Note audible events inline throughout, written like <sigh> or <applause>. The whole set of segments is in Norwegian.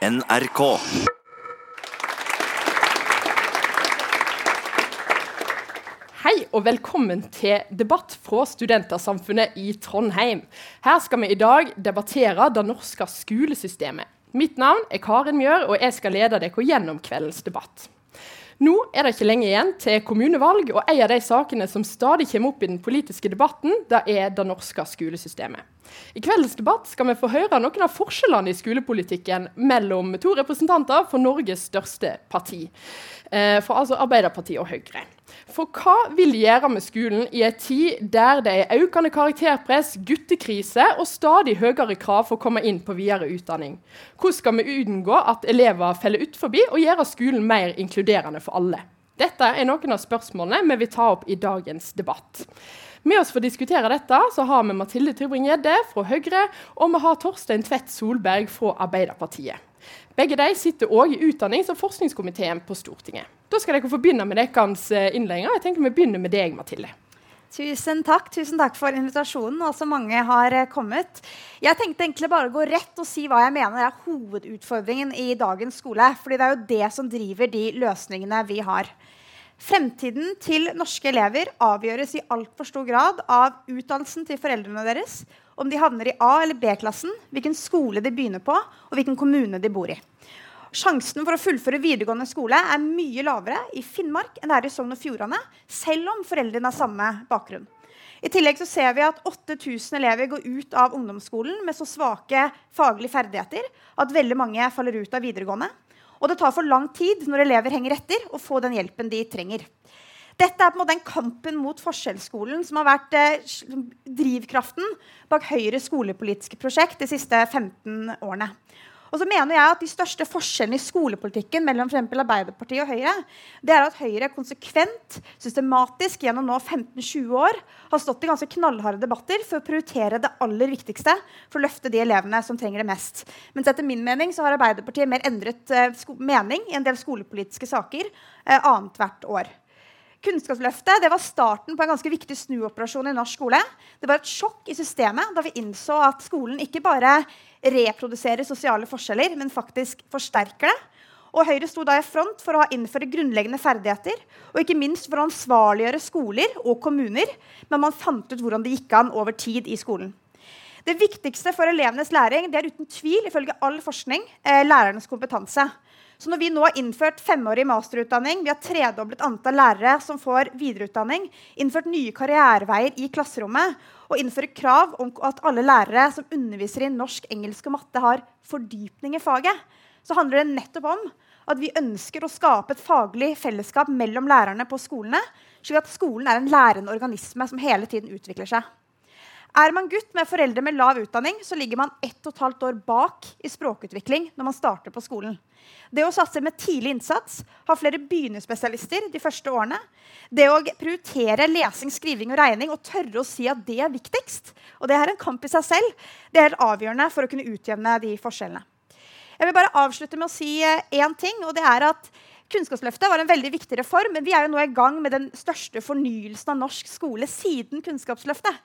NRK. Hei og velkommen til debatt fra Studentersamfunnet i Trondheim. Her skal vi i dag debattere det norske skolesystemet. Mitt navn er Karin Mjør, og jeg skal lede dere gjennom kveldens debatt. Nå er det ikke lenge igjen til kommunevalg, og en av de sakene som stadig kommer opp i den politiske debatten, det er det norske skolesystemet. I kveldens debatt skal vi få høre noen av forskjellene i skolepolitikken mellom to representanter for Norges største parti, eh, for altså Arbeiderpartiet og Høyre. For hva vil de gjøre med skolen i en tid der det er økende karakterpress, guttekrise og stadig høyere krav for å komme inn på videre utdanning? Hvordan skal vi unngå at elever faller utfor og gjøre skolen mer inkluderende for alle? Dette er noen av spørsmålene vi vil ta opp i dagens debatt. Med oss for å diskutere dette så har vi Mathilde Tybring-Gjedde fra Høyre, og vi har Torstein Tvedt Solberg fra Arbeiderpartiet. Begge de sitter òg i utdannings- og forskningskomiteen på Stortinget. Da skal dere få begynne med deres eh, innledninger. Jeg tenker Vi begynner med deg, Mathilde. Tusen takk Tusen takk for invitasjonen. og så mange har eh, kommet. Jeg tenkte egentlig bare å gå rett og si hva jeg mener er hovedutfordringen i dagens skole. fordi det er jo det som driver de løsningene vi har. Fremtiden til norske elever avgjøres i altfor stor grad av utdannelsen til foreldrene deres, om de havner i A- eller B-klassen, hvilken skole de begynner på, og hvilken kommune de bor i. Sjansen for å fullføre videregående skole er mye lavere i Finnmark enn det er i Sogn og Fjordane, selv om foreldrene har samme bakgrunn. I tillegg ser vi at 8000 elever går ut av ungdomsskolen med så svake faglige ferdigheter at veldig mange faller ut av videregående. Og det tar for lang tid når elever henger etter, å få den hjelpen de trenger. Dette er på en måte den kampen mot forskjellsskolen som har vært eh, drivkraften bak Høyres skolepolitiske prosjekt de siste 15 årene. Og så mener jeg at De største forskjellene i skolepolitikken mellom for Arbeiderpartiet og Høyre det er at Høyre konsekvent, systematisk gjennom nå 15-20 år har stått i ganske knallharde debatter for å prioritere det aller viktigste for å løfte de elevene som trenger det mest. Mens etter min mening så har Arbeiderpartiet mer endret eh, mening i en del skolepolitiske saker eh, annethvert år. Kunnskapsløftet var starten på en ganske viktig snuoperasjon i norsk skole. Det var et sjokk i systemet da vi innså at skolen ikke bare reproduserer sosiale forskjeller, men faktisk forsterker det. Og Høyre sto da i front for å innføre grunnleggende ferdigheter og ikke minst for å ansvarliggjøre skoler og kommuner, men man fant ut hvordan det gikk an over tid i skolen. Det viktigste for elevenes læring det er uten tvil ifølge all forskning, eh, lærernes kompetanse. Så når vi nå har innført femårig masterutdanning, vi har tredoblet antall lærere som får videreutdanning, innført nye karriereveier i klasserommet og innfører krav om at alle lærere som underviser i norsk, engelsk og matte, har fordypning i faget, så handler det nettopp om at vi ønsker å skape et faglig fellesskap mellom lærerne på skolene, slik at skolen er en lærende organisme som hele tiden utvikler seg. Er man gutt med foreldre med lav utdanning, så ligger man ett og et halvt år bak i språkutvikling når man starter på skolen. Det å satse med tidlig innsats, ha flere begynnerspesialister de første årene, det å prioritere lesing, skriving og regning og tørre å si at det er viktigst, og det er en kamp i seg selv, det er helt avgjørende for å kunne utjevne de forskjellene. Jeg vil bare avslutte med å si én eh, ting, og det er at Kunnskapsløftet var en veldig viktig reform, men vi er jo nå i gang med den største fornyelsen av norsk skole siden Kunnskapsløftet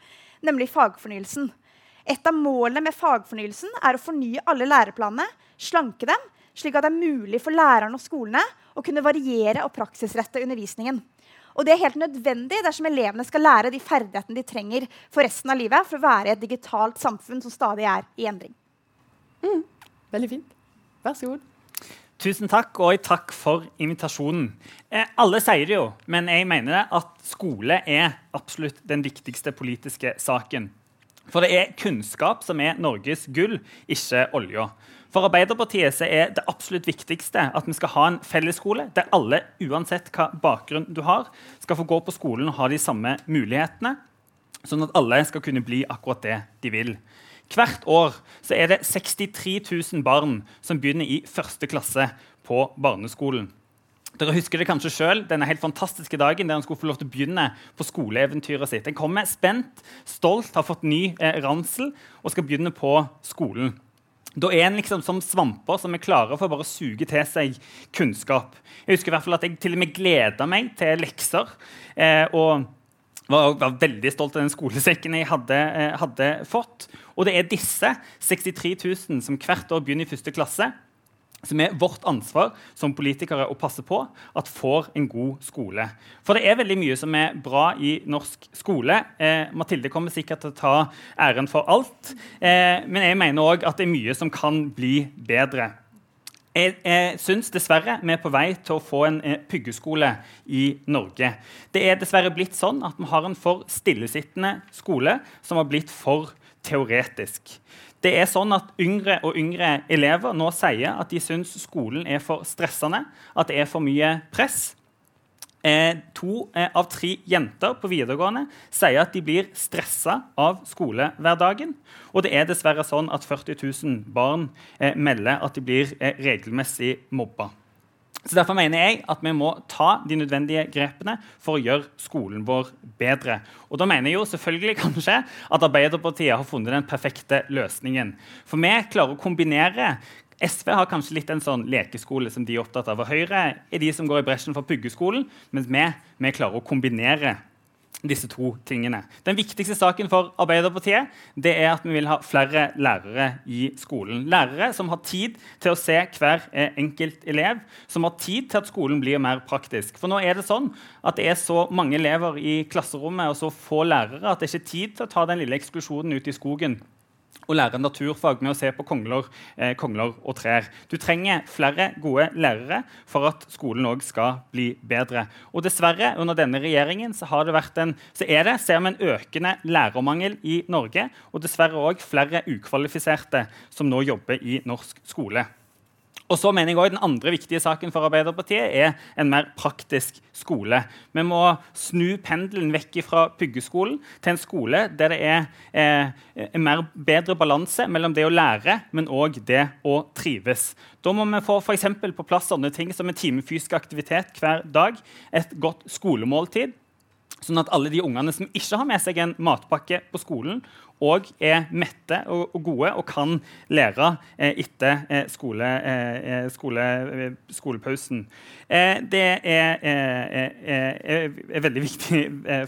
nemlig fagfornyelsen. Et av målene med fagfornyelsen er å fornye alle læreplanene, slanke dem, slik at det er mulig for lærerne og skolene å kunne variere og praksisrette undervisningen. Og det er helt nødvendig dersom elevene skal lære de ferdighetene de trenger for resten av livet for å være i et digitalt samfunn som stadig er i endring. Mm, veldig fint. Vær så god. Tusen takk, og takk for invitasjonen. Eh, alle sier det jo, men jeg mener at skole er absolutt den viktigste politiske saken. For det er kunnskap som er Norges gull, ikke olja. For Arbeiderpartiet er det absolutt viktigste at vi skal ha en fellesskole der alle, uansett hva bakgrunn du har, skal få gå på skolen og ha de samme mulighetene, sånn at alle skal kunne bli akkurat det de vil. Hvert år så er det 63 000 barn som begynner i første klasse på barneskolen. Dere husker det kanskje selv, denne helt fantastiske dagen der han skulle få lov til å begynne på skoleeventyret sitt. Han kommer spent, stolt, har fått ny eh, ransel og skal begynne på skolen. Da er en liksom som svamper som er klare for å bare suge til seg kunnskap. Jeg husker i hvert fall at jeg til og med gleda meg til lekser. Eh, og var, var, veldig stolt av den skolesekken jeg hadde, eh, hadde, fått. Og det er disse 63 000 som hvert år begynner i første klasse, som er vårt ansvar som politikere å passe på at får en god skole. For det er veldig mye som er bra i norsk skole. Eh, Mathilde kommer sikkert til å ta æren for alt. Eh, men jeg mener òg at det er mye som kan bli bedre. Jeg, jeg syns dessverre vi er på vei til å få en eh, puggeskole i Norge. Det er dessverre blitt sånn at vi har en for stillesittende skole som har blitt for teoretisk. Det er sånn at Yngre og yngre elever nå sier at de syns skolen er for stressende, at det er for mye press. Eh, to eh, av tre jenter på videregående sier at de blir stressa av skolehverdagen. Og det er dessverre sånn at 40 000 barn eh, melder at de blir eh, regelmessig mobba. Så Derfor mener jeg at vi må ta de nødvendige grepene for å gjøre skolen vår bedre. Og da mener jeg jo selvfølgelig <laughs> kanskje at Arbeiderpartiet har funnet den perfekte løsningen. For vi klarer å kombinere SV har kanskje litt en sånn lekeskole som de er opptatt av. Og Høyre er de som går i bresjen for puggeskolen, mens vi, vi klarer å kombinere disse to tingene. Den viktigste saken for Arbeiderpartiet det er at vi vil ha flere lærere i skolen. Lærere som har tid til å se hver enkelt elev, som har tid til at skolen blir mer praktisk. For nå er det sånn at det er så mange elever i klasserommet og så få lærere at det ikke er tid til å ta den lille eksklusjonen ut i skogen og lære naturfag med å se på kongler, eh, kongler, og trær. Du trenger flere gode lærere for at skolen òg skal bli bedre. Og dessverre, under denne regjeringen så, en, så er det, ser vi en økende lærermangel i Norge. Og dessverre òg flere ukvalifiserte som nå jobber i norsk skole. Og så mener jeg også Den andre viktige saken for Arbeiderpartiet er en mer praktisk skole. Vi må snu pendelen vekk fra puggeskolen til en skole der det er eh, en mer bedre balanse mellom det å lære, men òg det å trives. Da må vi få for på plass sånne ting som en time fysisk aktivitet hver dag, et godt skolemåltid, sånn at alle de ungene som ikke har med seg en matpakke på skolen, og er mette og, gode og kan lære eh, etter eh, skole, eh, skole, skolepausen. Det er, er, veldig viktig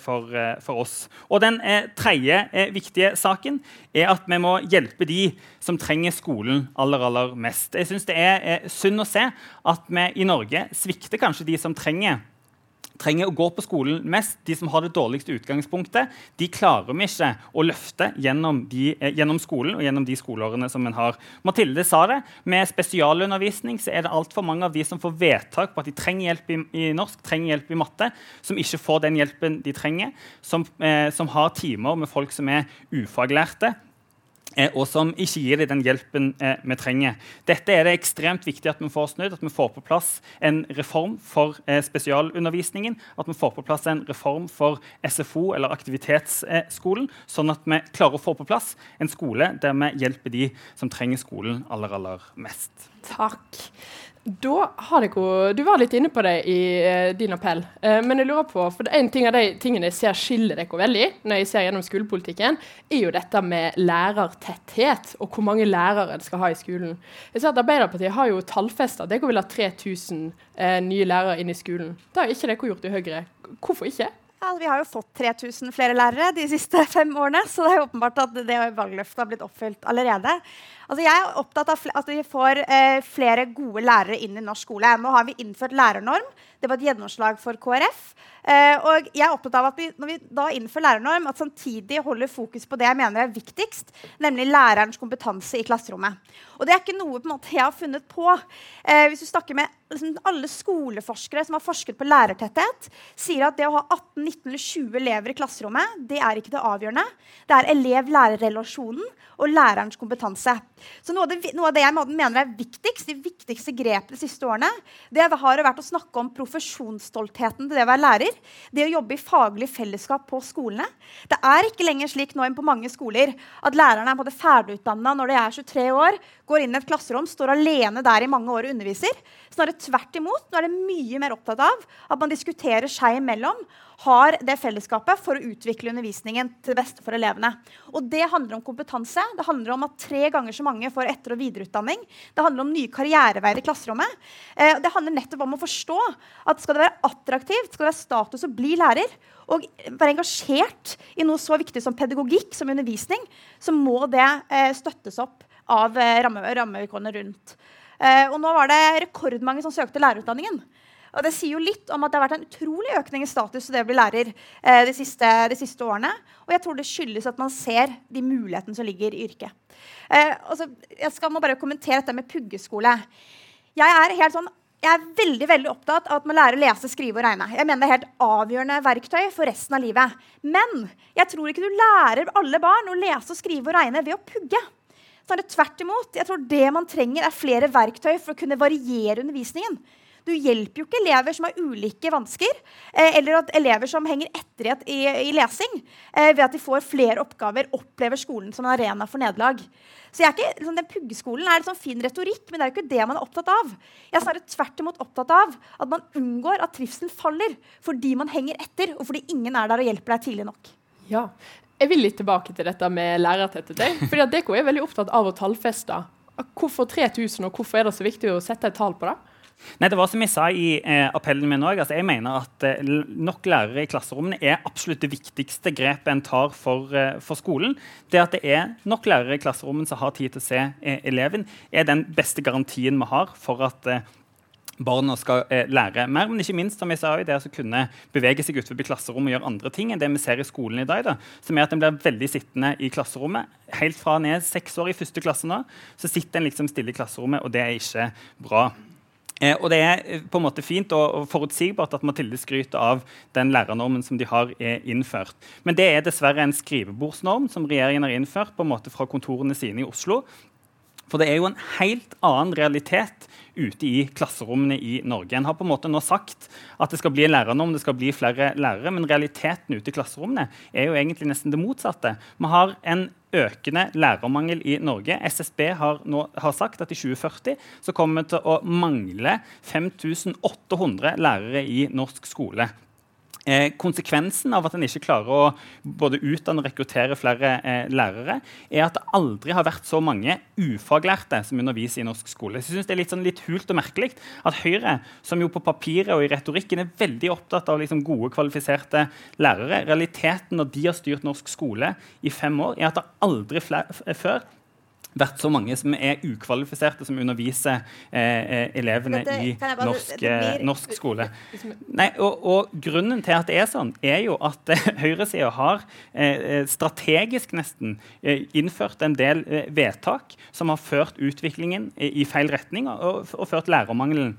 for, for, oss. Og Den tredje viktige saken er at vi må hjelpe de som trenger skolen aller, aller mest. Jeg synes Det er synd å se at vi i Norge svikter kanskje de som trenger trenger å gå på skolen mest, de som har det dårligste utgangspunktet, de klarer vi ikke å løfte gjennom, de, eh, gjennom skolen og gjennom de skoleårene som en har. Mathilde sa det. Med spesialundervisning så er det altfor mange av de som får vedtak på at de trenger hjelp i, i norsk, trenger hjelp i matte, som ikke får den hjelpen de trenger, som, eh, som har timer med folk som er ufaglærte og som ikke gir dem den hjelpen eh, vi trenger. Dette er det ekstremt viktig at vi får snudd, at vi får på plass en reform for eh, spesialundervisningen. At vi får på plass en reform for SFO, eller aktivitetsskolen, sånn at vi klarer å få på plass en skole der vi hjelper de som trenger skolen aller, aller mest. Takk. Da har dere, Du var litt inne på det i uh, din appell. Uh, men jeg lurer på, for En ting av de tingene jeg ser skiller dere veldig når jeg ser gjennom skolepolitikken, er jo dette med lærertetthet og hvor mange lærere en skal ha i skolen. Jeg ser at Arbeiderpartiet har jo tallfesta at dere vil ha 3000 uh, nye lærere inn i skolen. Det har ikke dere gjort i Høyre. Hvorfor ikke? Ja, vi har jo fått 3000 flere lærere de siste fem årene, så det er jo åpenbart at det valgløftet har blitt oppfylt allerede. Altså, jeg er opptatt av at vi får eh, flere gode lærere inn i norsk skole. Nå har vi innført lærernorm. Det var et gjennomslag for KrF. Eh, og jeg er opptatt av at vi, når vi da innfører lærernorm, at samtidig holder fokus på det jeg mener er viktigst, nemlig lærerens kompetanse i klasserommet. Og det er ikke noe måte, jeg har funnet på. Eh, hvis du snakker med liksom, alle skoleforskere som har forsket på lærertetthet, sier at det å ha 18, 19 eller 20 elever i klasserommet, det er ikke det avgjørende. Det er elev-lærer-relasjonen og lærerens kompetanse. Så noe av, det, noe av det, jeg mener er viktigst, de viktigste grepene de siste årene, det har vært å snakke om profesjonsstoltheten til det å være lærer. Det å jobbe i faglig fellesskap på skolene. Det er ikke lenger slik nå på mange skoler at lærerne er ferdigutdanna når de er 23 år, går inn i et klasserom, står alene der i mange år og underviser. Snarere tvert imot. Nå er det mye mer opptatt av at man diskuterer seg imellom har det fellesskapet for å utvikle undervisningen til det beste for elevene. Og Det handler om kompetanse. Det handler om at tre ganger så mange får etter- og videreutdanning. Det handler om nye karriereveier i klasserommet. Eh, det handler nettopp om å forstå at skal det være attraktivt, skal det være status å bli lærer, og være engasjert i noe så viktig som pedagogikk, som undervisning, så må det eh, støttes opp av eh, rammevilkårene rundt. Uh, og nå var det rekordmange som søkte lærerutdanningen. Og Det sier jo litt om at det har vært en utrolig økning i status til det å bli lærer eh, de, siste, de, siste, årene. Og jeg tror det skyldes at man ser de mulighetene som ligger i yrket. Eh, altså, jeg skal må bare kommentere dette med puggeskole. Jeg er helt sånn jeg er veldig veldig opptatt av at man lærer å lese, skrive og regne. Jeg mener Det er helt avgjørende verktøy for resten av livet. Men jeg tror ikke du lærer alle barn å lese, skrive og regne ved å pugge. Snarere tvert imot. Jeg tror det man trenger, er flere verktøy for å kunne variere undervisningen. Du hjelper jo ikke elever som har ulike vansker, eh, eller at elever som henger etter i, i, lesing, eh, ved at de får flere oppgaver, opplever skolen som en arena for nederlag. Så jeg er ikke, liksom, den Puggeskolen er liksom fin retorikk, men det er jo ikke det man er opptatt av. Jeg er snarere tvert imot opptatt av at man unngår at trivselen faller fordi man henger etter, og fordi ingen er der og hjelper deg tidlig nok. Ja, jeg vil litt tilbake til dette med lærertetthet. fordi at Deko er veldig opptatt av å tallfeste. Hvorfor 3000, og hvorfor er det så viktig å sette et tall på det? Nei, det var som jeg sa i eh, appellen min òg. Altså, jeg mener at eh, nok lærere i klasserommene er absolutt det viktigste grepet en tar for, eh, for, skolen. Det at det er nok lærere i klasserommene som har tid til å se eh, eleven, er den beste garantien vi har for at eh, barna skal eh, lære mer. Men ikke minst som jeg sa, det å kunne bevege seg utenfor klasserommet og gjøre andre ting enn det vi ser i skolen i dag. Da, som er at en blir veldig sittende i klasserommet. Helt fra en er seks år i første klasse nå, så sitter en liksom stille i klasserommet, og det er ikke bra. Eh, og Det er eh, på en måte fint og, og forutsigbart at Mathilde skryter av den lærernormen som de har eh, innført. Men det er dessverre en skrivebordsnorm som regjeringen har innført på en måte fra kontorene sine i Oslo. For det er jo en helt annen realitet ute i klasserommene i Norge. En har på en måte nå sagt at det skal bli en lærernorm, det skal bli flere lærere, men realiteten ute i klasserommene er jo egentlig nesten det motsatte. Vi har en økende lærermangel i Norge. SSB har, nå, har sagt at i 2040 så kommer vi til å mangle 5800 lærere i norsk skole. Eh, konsekvensen av at en ikke klarer å både utdanne og rekruttere flere eh, lærere, er at det aldri har vært så mange ufaglærte som underviser i norsk skole. Jeg synes Det er litt, sånn, litt hult og merkelig at Høyre, som jo på papiret og i retorikken er veldig opptatt av liksom, gode, kvalifiserte lærere, realiteten når de har styrt norsk skole i fem år, er at det aldri før vært så mange som er ukvalifiserte, som underviser eh, eh elevene det, i norsk, det, det blir, eh, norsk, skole. Nei, og, og, Grunnen til at det er sånn, er jo at eh, <laughs> høyresida har eh, strategisk nesten eh, innført en del vedtak som har ført utviklingen i feil retning og, og ført lærermangelen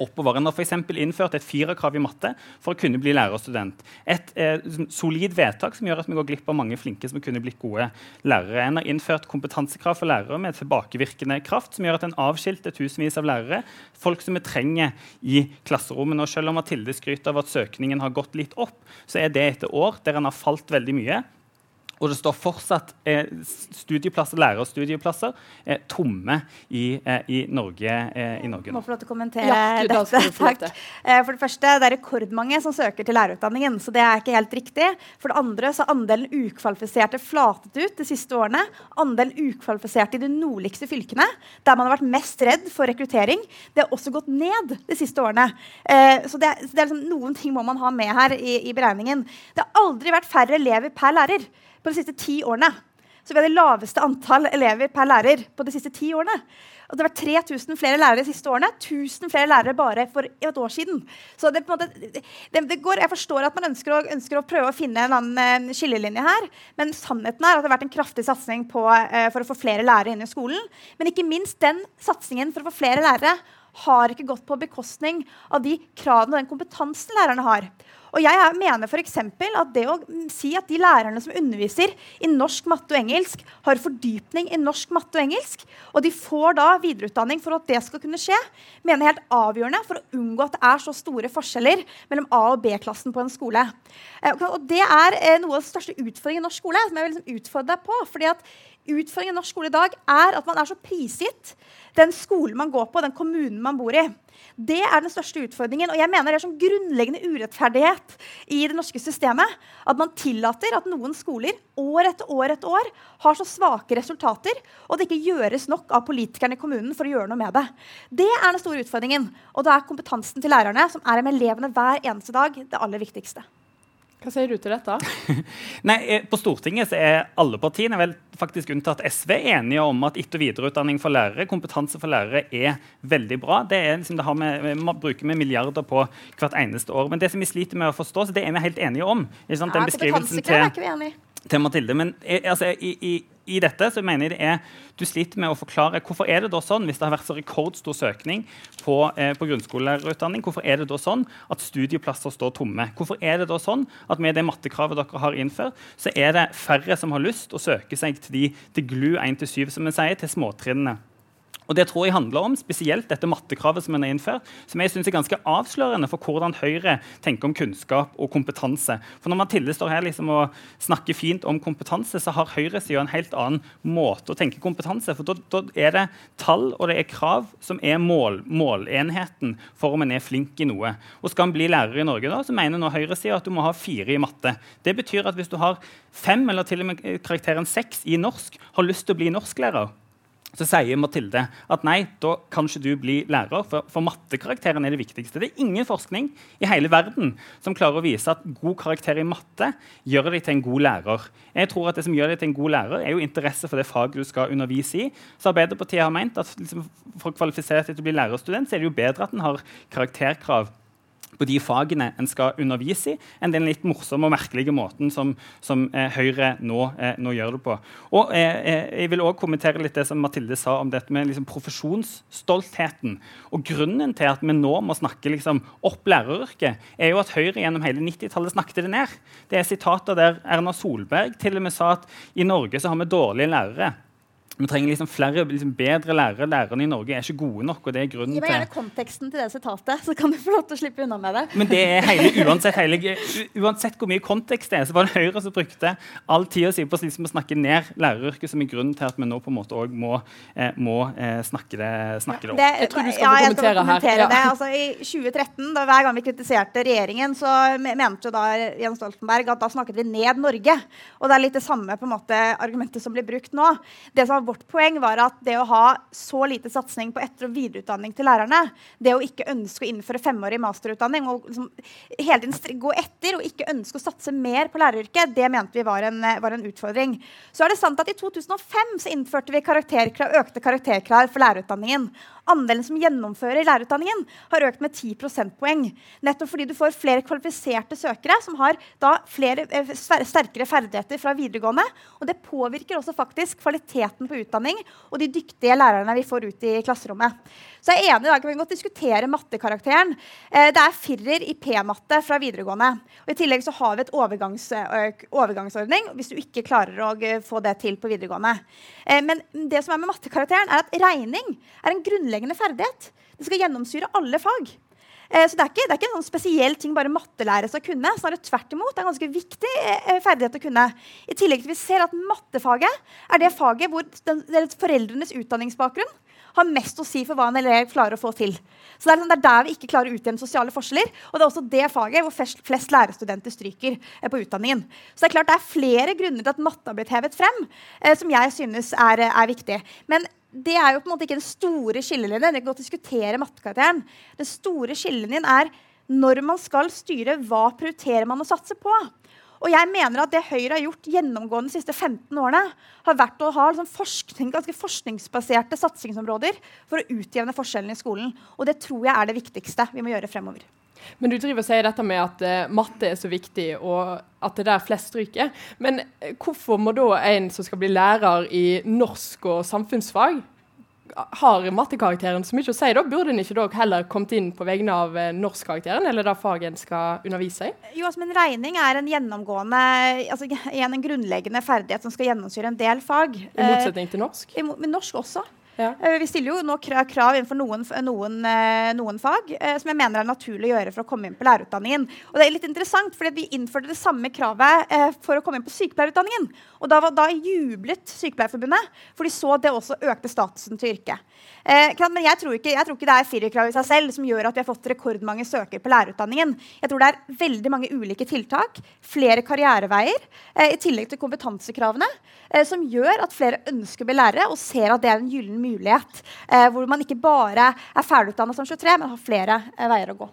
oppover. En har f.eks. innført et firerkrav i matte for å kunne bli lærerstudent. Et eh, solid vedtak som gjør at vi går glipp av mange flinke som kunne blitt gode lærere. En har innført kompetansekrav for lærere med tilbakevirkende kraft, som gjør at en avskilter tusenvis av lærere, folk som vi trenger i klasserommene. Og selv om Mathilde skryter av at søkningen har gått litt opp, så er det etter år der en har falt veldig mye. Og det står fortsatt eh, studieplasser, lærerstudieplasser eh, tomme i, eh, i, Norge, eh, i Norge. Må få lov til å kommentere ja, dette. Takk. Eh, for det første, det er rekordmange som søker til lærerutdanningen. så det er ikke helt riktig. For det andre så har andelen ukvalifiserte flatet ut de siste årene. Andelen ukvalifiserte i de nordligste fylkene, der man har vært mest redd for rekruttering, det har også gått ned de siste årene. Eh, så det, er, det er liksom, noen ting må man ha med her i, i beregningen. Det har aldri vært færre elever per lærer på de siste ti årene. Så vi har det laveste antall elever per lærer på de siste ti årene. Og det har vært 3000 flere lærere de siste årene. 1000 flere lærere bare for et år siden. Så det, måte, det, det går, Jeg forstår at man ønsker å, ønsker å, prøve å finne en annen eh, skillelinje her, men sannheten er at det har vært en kraftig satsing på, uh, for å få flere lærere inn i skolen. Men ikke minst den satsingen for å få flere lærere har ikke gått på bekostning av de kravene og den kompetansen lærerne har. Og jeg mener for at det å si at de lærerne som underviser i norsk, matte og engelsk, har fordypning i norsk, matte og engelsk, og de får da videreutdanning for at det skal kunne skje, mener helt avgjørende for å unngå at det er så store forskjeller mellom A- og B-klassen på en skole. Eh, og det er eh, noe av den største utfordringen i norsk skole, som jeg vil liksom utfordre deg på. fordi at Utfordringen i norsk skole i dag er at man er så prisgitt den skolen man går på, den kommunen man bor i. Det er den største utfordringen. Og jeg mener det er sånn grunnleggende urettferdighet i det norske systemet at man tillater at noen skoler år etter år etter år har så svake resultater, og det ikke gjøres nok av politikerne i kommunen for å gjøre noe med det. Det er den store utfordringen. Og da er kompetansen til lærerne, som er med elevene hver eneste dag, det aller viktigste. Hva sier du til dette? <laughs> Nei, eh, På Stortinget så er alle partiene, vel faktisk unntatt SV, enige om at etter- og videreutdanning for lærere, kompetanse for lærere, er veldig bra. Det er liksom, det har med, vi bruker vi milliarder på hvert eneste år. Men det som vi sliter med å forstå, så det er vi helt enige om. Ikke sant? Den Ja, beskrivelsen til til Mathilde. Men eh, altså, i, i, i dette så mener jeg det er du sliter med å forklare hvorfor er det da sånn, hvis det har vært så rekordstor søkning på, eh, på grunnskolelærerutdanning, hvorfor er det da sånn at studieplasser står tomme? Hvorfor er det da sånn at med det mattekravet dere har innført, så er det færre som har lyst å søke seg til, de, til GLU 1-7, som vi sier, til småtrinnene? Og Det tror jeg handler om spesielt dette mattekravet som en har innført, som jeg synes er ganske avslørende for hvordan Høyre tenker om kunnskap og kompetanse. For Når Mathilde står her liksom og snakker fint om kompetanse, så har høyresida en helt annen måte å tenke kompetanse For da, da er det tall og det er krav som er mål, målenheten for om en er flink i noe. Og Skal en bli lærer i Norge, da, så mener nå høyresida at du må ha fire i matte. Det betyr at hvis du har fem eller til og med karakteren seks i norsk, har lyst til å bli norsklærer, så sier Mathilde at nei, da kan ikke du bli lærer, for, for mattekarakteren er det viktigste. Det er ingen forskning i hele verden som klarer å vise at god karakter i matte gjør deg til en god lærer. Jeg tror at Det som gjør deg til en god lærer, er jo interesse for det faget du skal undervise i. Så Arbeiderpartiet har ment at liksom, for å kvalifisere seg til å bli lærerstudent, så er det jo bedre at en har karakterkrav på de fagene en skal undervise i, enn den litt morsomme og merkelige måten som, som eh, Høyre nå, eh, nå, gjør det på. Og eh, eh Jeg vil også kommentere litt det som Mathilde sa om dette med liksom, profesjonsstoltheten. Og Grunnen til at vi nå må snakke liksom, opp læreryrket, er jo at Høyre gjennom hele 90-tallet snakket det ned. Det er sitater der Erna Solberg til og med sa at i Norge så har vi dårlige lærere. Vi trenger liksom flere liksom bedre lærere. Lærerne i Norge er ikke gode nok. og det er grunnen til... Gi meg gjerne konteksten til det sitatet, så kan du få lov til å slippe unna med det. Men det er hele, uansett, hele, uansett hvor mye kontekst det er, så var det Høyre som brukte all tida si på liksom å snakke ned læreryrket, som er grunnen til at vi nå på en måte òg må, eh, må eh, snakke, det, snakke det opp. Det, Jeg tror du skal ja, få kommentere, skal kommentere her. Det. Ja. Altså, I 2013, da, hver gang vi kritiserte regjeringen, så mente jo da Jens Stoltenberg at da snakket vi ned Norge. Og det er litt det samme på en måte, argumentet som blir brukt nå. Det som vårt poeng, var at det å ha så lite satsing på etter- og videreutdanning til lærerne, det å ikke ønske å innføre femårig masterutdanning og liksom hele tiden gå etter og ikke ønske å satse mer på læreryrket, det mente vi var en, eh, var en utfordring. Så er det sant at i 2005 så innførte vi karakterkrav, økte karakterkrav for lærerutdanningen. Andelen som gjennomfører lærerutdanningen, har økt med 10 prosentpoeng. Nettopp fordi du får flere kvalifiserte søkere som har da flere, eh, sterkere ferdigheter fra videregående. Og det påvirker også faktisk kvaliteten på utdanning og de dyktige lærerne vi får ut i klasserommet. Så jeg er enig i dag, Vi godt diskutere mattekarakteren. Eh, det er firer i P-matte fra videregående. Og I tillegg så har vi et overgangs, overgangsordning hvis du ikke klarer å eh, få det til på videregående. Eh, men det som er med mattekarakteren, er at regning er en grunnleggende ferdighet. Det skal gjennomsyre alle fag. Eh, Så det er, ikke, det er ikke en sånn spesiell ting bare mattelærere skal kunne. Snarere tvert imot. Det er en ganske viktig eh, ferdighet å kunne. I tillegg til vi ser at mattefaget er det faget hvor den, foreldrenes utdanningsbakgrunn har mest å si for hva en elev klarer å få til. Så Det er, liksom, det er der vi ikke klarer å utjevne sosiale forskjeller. Og det er også det faget hvor flest, flest lærerstudenter stryker eh, på utdanningen. Så det er klart det er flere grunner til at matte har blitt hevet frem, eh, som jeg synes er, er viktig. Men det er jo på en måte ikke den store skillelinjen. Det ikke godt diskutere mattekarakteren. Den store skillelinjen er når man skal styre, hva prioriterer man å satse på? Og jeg mener at Det Høyre har gjort gjennomgående de siste 15 årene, har vært å ha liksom forskning, ganske forskningsbaserte satsingsområder for å utjevne forskjellene i skolen. Og Det tror jeg er det viktigste vi må gjøre fremover. Men du driver og sier dette med at uh, matte er så viktig, og at det er der flest stryker. Men uh, hvorfor må da en som skal bli lærer i norsk og samfunnsfag, har mattekarakteren så mye å si? Da burde en ikke da heller kommet inn på vegne av eh, norskkarakteren, eller det faget en skal undervise i? Jo, altså, men Regning er en gjennomgående, altså en grunnleggende ferdighet som skal gjennomsyre en del fag. I motsetning til norsk? I men norsk også. Ja. Eh, Vi stiller jo nå krav innenfor noen, noen, eh, noen fag eh, som jeg mener er naturlig å gjøre for å komme inn på lærerutdanningen. Og det er litt interessant, fordi Vi innførte det samme kravet for å komme inn på sykepleierutdanningen. Og Da, da jublet Sykepleierforbundet, for de så at det også økte statusen til yrket. Men jeg tror, ikke, jeg tror ikke det er firerkravet i seg selv som gjør at vi har fått rekordmange søkere på lærerutdanningen. Jeg tror det er veldig mange ulike tiltak, flere karriereveier, i tillegg til kompetansekravene, som gjør at flere ønsker å bli lærere og ser at det er en gyllen mulighet. Eh, hvor man ikke bare er ferdigutdannet som 23, men har flere eh, veier å gå.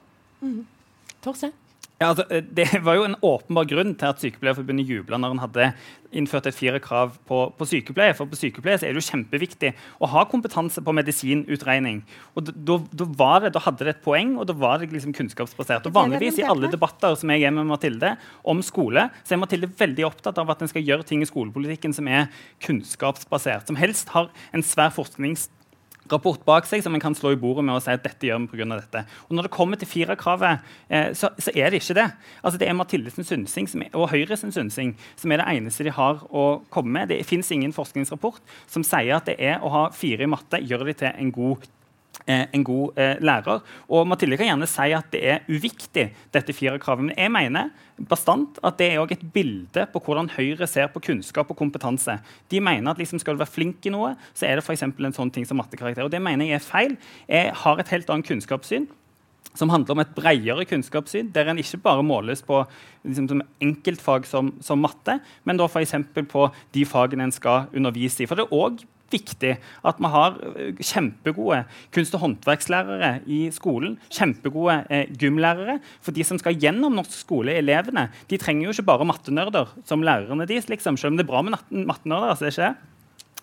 Torstein? Ja, altså, eh, det var jo en åpenbar grunn til at Sykepleierforbundet jubla når en hadde innført et firerkrav på, på sykepleie. For på sykepleie er det jo kjempeviktig å ha kompetanse på medisinutregning. Og da, da hadde det et poeng, og da var det liksom kunnskapsbasert. Og Vanligvis i alle debatter som jeg er med Mathilde om skole, så er Mathilde veldig opptatt av at en skal gjøre ting i skolepolitikken som er kunnskapsbasert. Som helst har en svær forsknings rapport bak seg som en kan slå i bordet med og si at dette gjør vi av dette. Og Når det kommer til firerkravet, eh, så, så, er det ikke det. Altså Det er Mathildes synsing og Høyres synsing som er det eneste de har å komme med. Det fins ingen forskningsrapport som sier at det er å ha fire i matte gjør de til en god en god eh, lærer. Og Mathilde kan gjerne si at det er uviktig, dette firerkravet. Men jeg mener bastant at det er også et bilde på hvordan Høyre ser på kunnskap og kompetanse. De mener at liksom skal du være flink i noe, så er det f.eks. en sånn ting som mattekarakter. Og det mener jeg er feil. Jeg har et helt annet kunnskapssyn som handler om et bredere kunnskapssyn, der en ikke bare måles på liksom, som enkeltfag som, som matte, men da f.eks. på de fagene en skal undervise i. For det er også viktig at vi har eh, kjempegode kunst- og håndverkslærere i skolen. Kjempegode eh, gymlærere. For de som skal gjennom norsk skole, elevene, de trenger jo ikke bare mattenerder som lærerne deres, liksom, selv om det er bra med mattenerder. Altså, ikke det.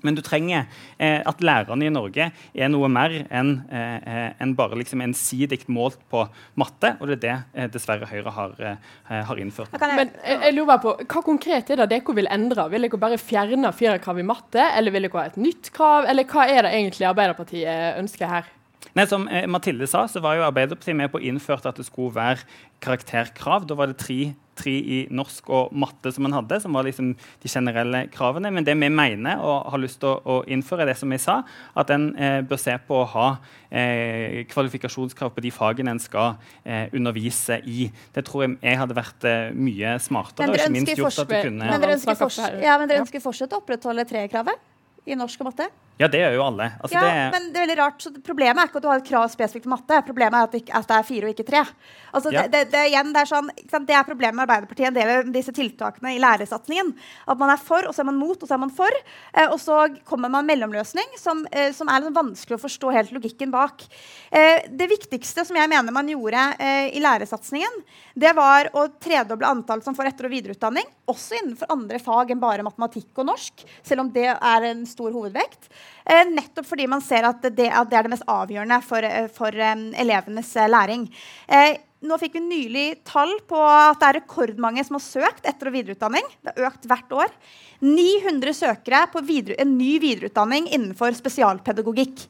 Men du trenger eh, at lærerne i Norge er noe mer enn eh, en bare liksom ensidig målt på matte. Og det er det eh, dessverre Høyre har, eh, har innført. Men jeg, jeg, lurer på, Hva konkret er det dere vil endre? Vil dere bare fjerne firerkrav i matte, eller vil dere ha et nytt krav? Eller hva er det egentlig Arbeiderpartiet ønsker her? Nei, Som eh, Mathilde sa, så var jo Arbeiderpartiet med på å innføre at det skulle være karakterkrav. Da var det tre, tre i norsk og matte som man hadde, som var liksom de generelle kravene. Men det vi mener og har lyst til å, å innføre, er det som jeg sa, at en eh, bør se på å ha eh, kvalifikasjonskrav på de fagene en skal eh, undervise i. Det tror jeg, jeg hadde vært eh, mye smartere. og ikke minst gjort at det kunne... Men dere ønsker, ja, men dere ønsker fortsatt å opprettholde trekravet i norsk og matte? Ja, det gjør jo alle. Altså, ja, det men det er veldig rart. Så problemet er ikke at du har et krav spesifikt til matte. Problemet er at det, er fire og ikke tre. Altså, ja. det, det, igjen, det, er sånn, det er problemet med Arbeiderpartiet, en del av disse tiltakene i lærersatsingen. At man er for, og så er man mot, og så er man for. Eh, og så kommer man med en mellomløsning som, eh, som er vanskelig å forstå helt logikken bak. Eh, det viktigste som jeg mener man gjorde eh, i lærersatsingen, det var å tredoble antall som får etter- og videreutdanning. Også innenfor andre fag enn bare matematikk og norsk, selv om det er en stor hovedvekt. Eh, nettopp fordi man ser at det, at det er det mest avgjørende for, eh, for um, elevenes læring. Eh, nå fikk vi nylig tall på at det er rekordmange som har søkt etter- og videreutdanning. Det har økt hvert år. 900 søkere på videre, en ny videreutdanning innenfor spesialpedagogikk.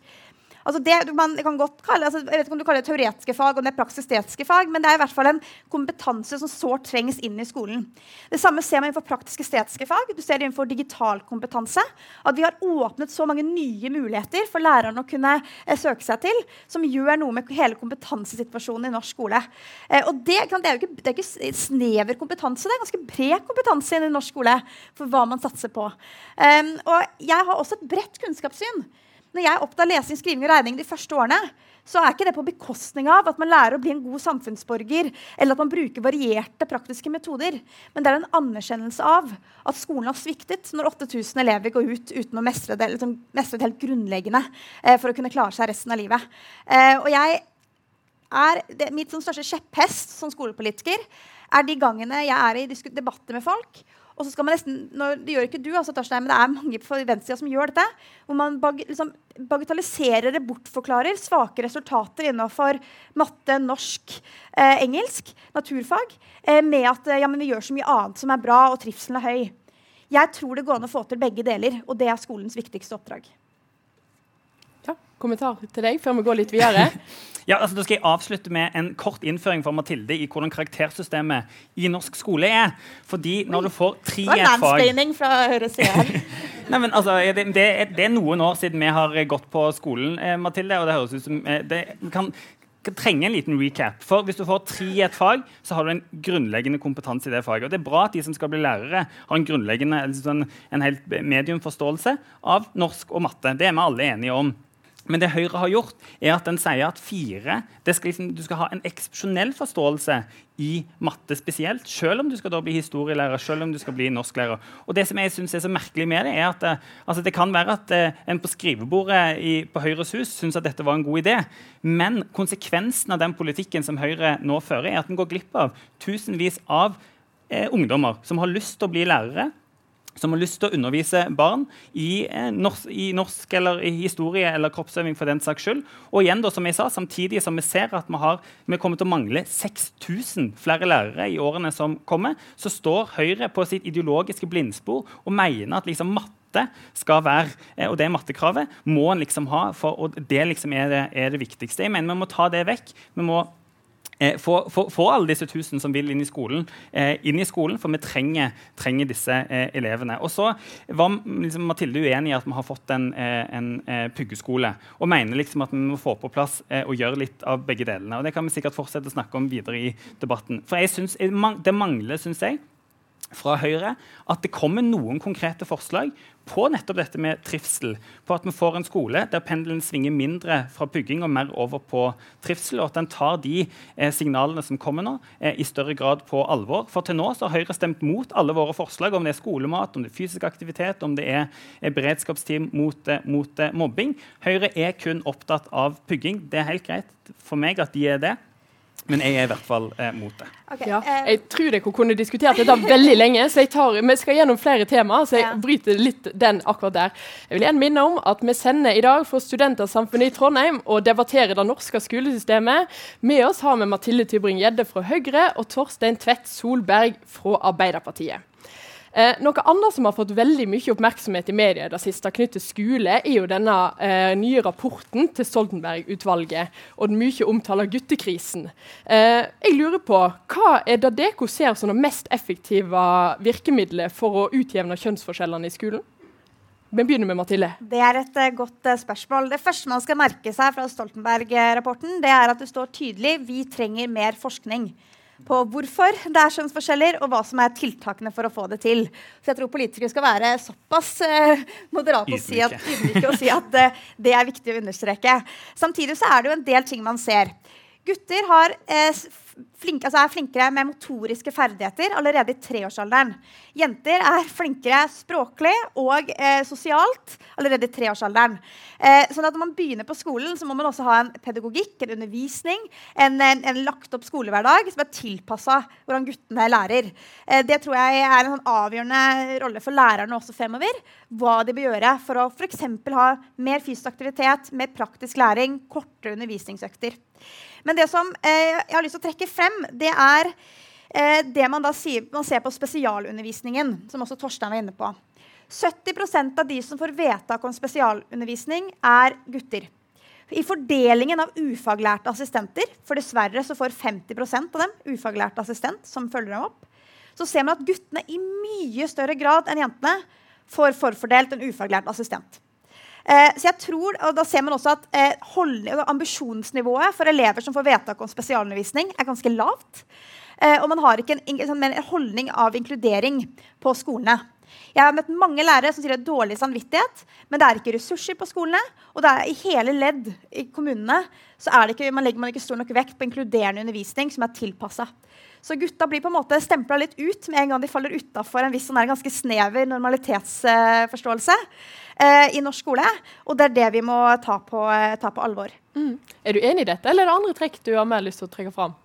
Altså det, man kan godt kalle, altså jeg vet ikke om du kaller det teoretiske fag og det praksistetiske fag, men det er i hvert fall en kompetanse som sårt trengs inn i skolen. Det samme ser man innenfor praktisk-estetiske fag. Du ser det innenfor digital kompetanse. At vi har åpnet så mange nye muligheter for lærerne å kunne eh, søke seg til, som gjør noe med hele kompetansesituasjonen i norsk skole. Eh, og det, det, er ikke, det er ikke snever kompetanse, det er ganske bred kompetanse i norsk skole for hva man satser på. Um, og jeg har også et bredt kunnskapssyn. Når jeg oppdager lesing, skriving og regning de første årene, så er ikke det på bekostning av at man lærer å bli en god samfunnsborger, eller at man bruker varierte praktiske metoder. Men det er en anerkjennelse av at skolen har sviktet når 8000 elever går ut uten å mestre det, liksom, mestre det helt grunnleggende eh, for å kunne klare seg resten av livet. Eh, og jeg er, det, Mitt sånn største kjepphest som skolepolitiker er de gangene jeg er i debatter med folk og så skal man nesten, når, Det gjør ikke du, altså, Torstein, men det er mange på venstresida som gjør dette. Hvor man bag, liksom, bagatelliserer eller bortforklarer svake resultater innenfor matte, norsk, eh, engelsk, naturfag, eh, med at ja, vi gjør så mye annet som er bra, og trivselen er høy. Jeg tror det går an å få til begge deler, og det er skolens viktigste oppdrag. Kommentar til deg før vi går litt videre? <laughs> Ja, altså Da skal jeg avslutte med en kort innføring for Mathilde i hvordan karaktersystemet i norsk skole er. Fordi når du får tre i et fag fra <laughs> Nei, men altså, det, det, er, det, er noen år siden vi har gått på skolen, eh, Mathilde. og det høres ut som eh, det kan, trenger trenge en liten recap. For Hvis du får tre i et fag, så har du en grunnleggende kompetanse i det faget. Og Det er bra at de som skal bli lærere, har en grunnleggende, en, en helt mediumforståelse av norsk og matte. Det er vi alle enige om. Men det Høyre har gjort, er at den sier at fire skal liksom, Du skal ha en eksepsjonell forståelse i matte spesielt, selv om du skal da bli historielærer selv om du skal bli norsklærer. Og det som jeg synes er så merkelig med Det er at eh, altså det kan være at eh, en på skrivebordet i, på Høyres hus syns at dette var en god idé, men konsekvensen av den politikken som Høyre nå fører, er at en går glipp av tusenvis av eh, ungdommer som har lyst til å bli lærere, som har lyst til å undervise barn i, eh, norsk, i norsk, eller i historie eller kroppsøving for den saks skyld. Og igjen da, som jeg sa, Samtidig som vi ser at vi, har, vi kommer til å mangle 6000 flere lærere i årene som kommer, så står Høyre på sitt ideologiske blindspor og mener at liksom matte skal være, eh, og det mattekravet må en liksom ha, for, og det liksom er det, er det viktigste. Jeg mener Vi må ta det vekk. Vi må eh, få, få, få, alle disse tusen som vil inn i skolen, eh, inn i skolen, for vi trenger, trenger disse eh, elevene. Og så var liksom, Mathilde uenig i at vi har fått en, eh, en eh, puggeskole, og mener liksom at vi må få på plass eh, og gjøre litt av begge delene. Og Det kan vi sikkert fortsette å snakke om videre i debatten. For jeg synes, Det mangler, syns jeg, fra Høyre at det kommer noen konkrete forslag på nettopp dette med trivsel. På at vi får en skole der pendelen svinger mindre fra pugging og mer over på trivsel. Og at en tar de eh, signalene som kommer nå, eh, i større grad på alvor. For til nå så har Høyre stemt mot alle våre forslag, om det er skolemat, om det er fysisk aktivitet, om det er, er beredskapsteam mot, eh, mot eh, mobbing. Høyre er kun opptatt av pugging. Det er helt greit for meg at de er det. Men jeg er i hvert fall eh, mot det. Okay, ja, eh, jeg tror dere kunne diskutert dette veldig lenge, så jeg tar, vi skal gjennom flere temaer. Så jeg ja. bryter litt den akkurat der. Jeg vil igjen minne om at vi sender i dag for Studentersamfunnet i Trondheim og debatterer det norske skolesystemet. Med oss har vi Mathilde Tybring-Gjedde fra Høyre og Torstein Tvedt Solberg fra Arbeiderpartiet. Eh, noe annet som har fått veldig mye oppmerksomhet i media det siste knyttet skole, er jo denne eh, nye rapporten til Stoltenberg-utvalget og den mye omtalte guttekrisen. Eh, jeg lurer på, Hva er det dere ser som det mest effektive virkemidlet for å utjevne kjønnsforskjellene i skolen? Vi begynner med Mathilde. Det er et uh, godt uh, spørsmål. Det første man skal merke seg fra Stoltenberg-rapporten, det er at det står tydelig vi trenger mer forskning på hvorfor det er kjønnsforskjeller, og hva som er tiltakene for å få det til. Så jeg tror politikere skal være såpass eh, moderate og si at, og si at eh, det er viktig å understreke. Samtidig så er det jo en del ting man ser. Gutter har eh, flink, altså er flinkere med motoriske ferdigheter allerede i treårsalderen. Jenter er flinkere språklig og eh, sosialt allerede i treårsalderen. Eh, sånn at når man begynner på skolen, så må man også ha en pedagogikk, en undervisning, en, en, en lagt opp skolehverdag som er tilpassa hvordan guttene lærer. Eh, det tror jeg er en sånn avgjørende rolle for lærerne også fremover. Hva de bør gjøre for å f.eks. ha mer fysisk aktivitet, mer praktisk læring, kortere undervisningsøkter. Men det som eh, jeg har lyst til å trekke frem, det er eh, det man da sier, man ser på spesialundervisningen, som også Torstein var inne på. 70% av de som får vedtak om spesialundervisning, er gutter. I fordelingen av ufaglærte assistenter, for dessverre så får 50% av dem ufaglært assistent som følger dem opp, så ser man at guttene i mye større grad enn jentene får forfordelt en ufaglært assistent. Eh, så jeg tror, og Da ser man også at eh, ambisjonsnivået for elever som får vedtak om spesialundervisning, er ganske lavt. Eh, og man har ikke en, en, en holdning av inkludering på skolene. Jeg har møtt mange lærere som sier det er dårlig samvittighet, men det er ikke ressurser på skolene. Og det er i hele ledd i kommunene så er det ikke, man legger man ikke stor nok vekt på inkluderende undervisning som er tilpassa. Så gutta blir på en måte stempla litt ut med en gang de faller utafor en viss sånn ganske snever normalitetsforståelse eh, i norsk skole. Og det er det vi må ta på, eh, ta på alvor. Mm. Er du enig i dette, eller er det andre trekk du har mer lyst til å trekke fram?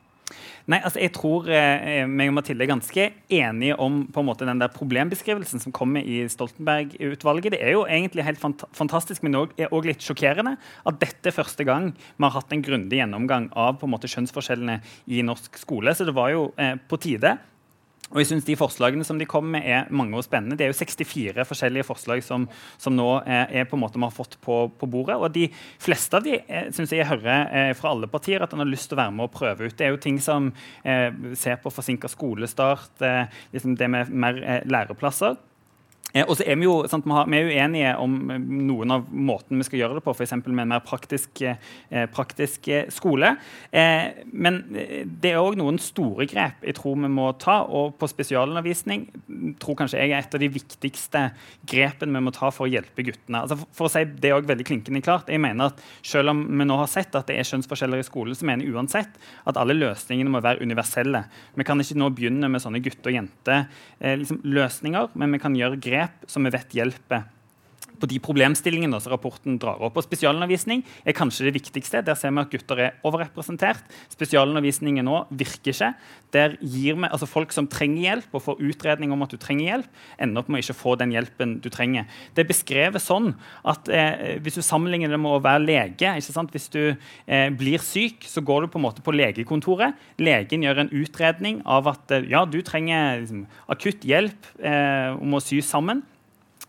Nei, altså jeg tror eh, meg og Mathilde er ganske enige om på en måte den der problembeskrivelsen som kommer i Stoltenberg-utvalget. Det er jo egentlig helt fant fantastisk, men er også litt sjokkerende at dette er første gang vi har hatt en grundig gjennomgang av på en måte kjønnsforskjellene i norsk skole. Så det var jo eh, på tide. Og jeg synes De forslagene som de kommer med, er mange og spennende. Det er jo 64 forskjellige forslag som, som nå er, er, på en måte vi har fått på, på, bordet. og De fleste av de eh, synes jeg hører eh, fra alle partier at en har lyst til å være med og prøve ut. Det er jo ting som eh, ser på forsinka skolestart, eh, liksom det med mer eh, læreplasser. Eh, og så er Vi jo sant, vi, har, vi er uenige om eh, noen av måten vi skal gjøre det på, f.eks. med en mer praktisk, eh, praktisk eh, skole. Eh, men eh, det er òg noen store grep jeg tror vi må ta. Og på spesialundervisning tror kanskje jeg er et av de viktigste grepene vi må ta for å hjelpe guttene. Altså for, for, å si det er veldig klinkende klart, jeg mener at Selv om vi nå har sett at det er kjønnsforskjeller i skolen, så mener jeg uansett at alle løsningene må være universelle. Vi kan ikke nå begynne med sånne gutte- og jente-løsninger, liksom, men vi kan gjøre grep grep som vi vet hjelper på de problemstillingene som rapporten drar opp. Og Spesialundervisning er kanskje det viktigste. Der ser vi at gutter er overrepresentert. Spesialundervisningen nå virker ikke. Der gir vi, altså Folk som trenger hjelp og får utredning om at du trenger hjelp, ender opp med å ikke få den hjelpen du trenger. Det er beskrevet sånn at eh, hvis du sammenligner det med å være lege Hvis du eh, blir syk, så går du på en måte på legekontoret. Legen gjør en utredning av at eh, ja, du trenger liksom, akutt hjelp eh, om å sy sammen.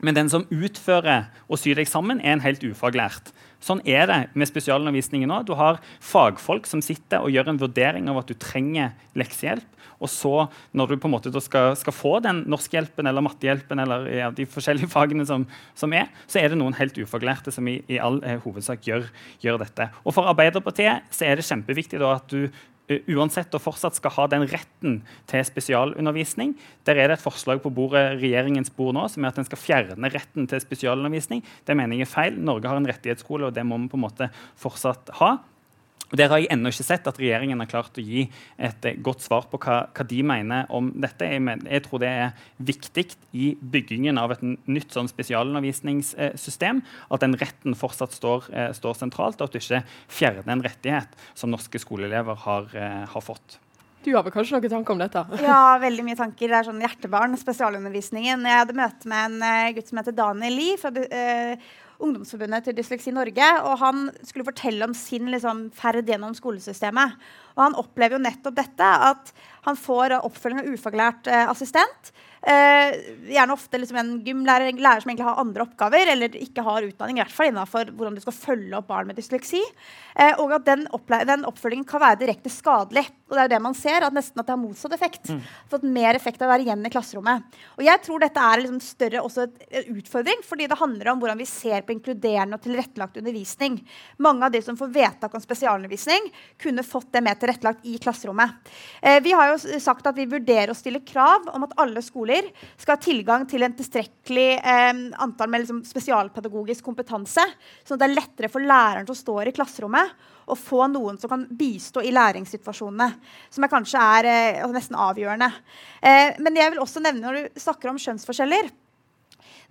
Men den som utfører og syr deg sammen, er en helt ufaglært. Sånn er det med spesialundervisningen nå. Du har fagfolk som sitter og gjør en vurdering av at du trenger leksehjelp. Og så, når du på en måte skal, skal, få den norskhjelpen eller mattehjelpen, eller ja, de forskjellige <laughs> fagene som, som, er, så er det noen helt ufaglærte som i, i all eh, hovedsak gjør, gjør, dette. Og For Arbeiderpartiet så er det kjempeviktig da, at du uansett og fortsatt skal ha den retten til spesialundervisning. Der er det et forslag på bordet, regjeringens bord nå som er at en skal fjerne retten til spesialundervisning. Det mener jeg er feil. Norge har en rettighetsskole, og det må vi på en måte fortsatt ha. Der har jeg ennå ikke sett at regjeringen har klart å gi et eh, godt svar på hva, hva de mener om dette. Jeg, mener, jeg, tror det er viktig i byggingen av et nytt sånn spesialundervisningssystem at den retten fortsatt står, eh, står, sentralt, og at du ikke fjerner en rettighet som norske skoleelever har, eh, har fått. Du har vel kanskje noen tanker om dette? Ja, veldig mye tanker. Det er sånn hjertebarn, spesialundervisningen. Jeg hadde møte med en gutt som heter Daniel Lie Ungdomsforbundet til Dysleksi Norge. og Han skulle fortelle om sin liksom, ferd gjennom skolesystemet. Og Han opplever jo nettopp dette, at han får oppfølging av ufaglært eh, assistent. Eh, gjerne ofte liksom en gymlærer en lærer som egentlig har andre oppgaver, eller ikke har utdanning i hvert fall innenfor hvordan du skal følge opp barn med dysleksi. Eh, og at den, den, oppfølgingen kan være direkte skadelig. Og det er det man ser, at nesten at det har motsatt effekt. Mm. Fått mer effekt av å være igjen i klasserommet. Og jeg tror dette er liksom større også et utfordring, fordi det handler om hvordan vi ser på inkluderende og tilrettelagt undervisning. Mange av de som får vedtak om spesialundervisning, kunne fått det mer tilrettelagt i klasserommet. Eh, vi har jo sagt at vi vurderer å stille krav om at alle skoler skoler skal ha tilgang til en tilstrekkelig eh, antall med liksom, spesialpedagogisk kompetanse, sånn at det er lettere for læreren som står i klasserommet, å få noen som kan bistå i læringssituasjonene. Som er kanskje er eh, nesten avgjørende. Eh, men jeg vil også nevne når du snakker om kjønnsforskjeller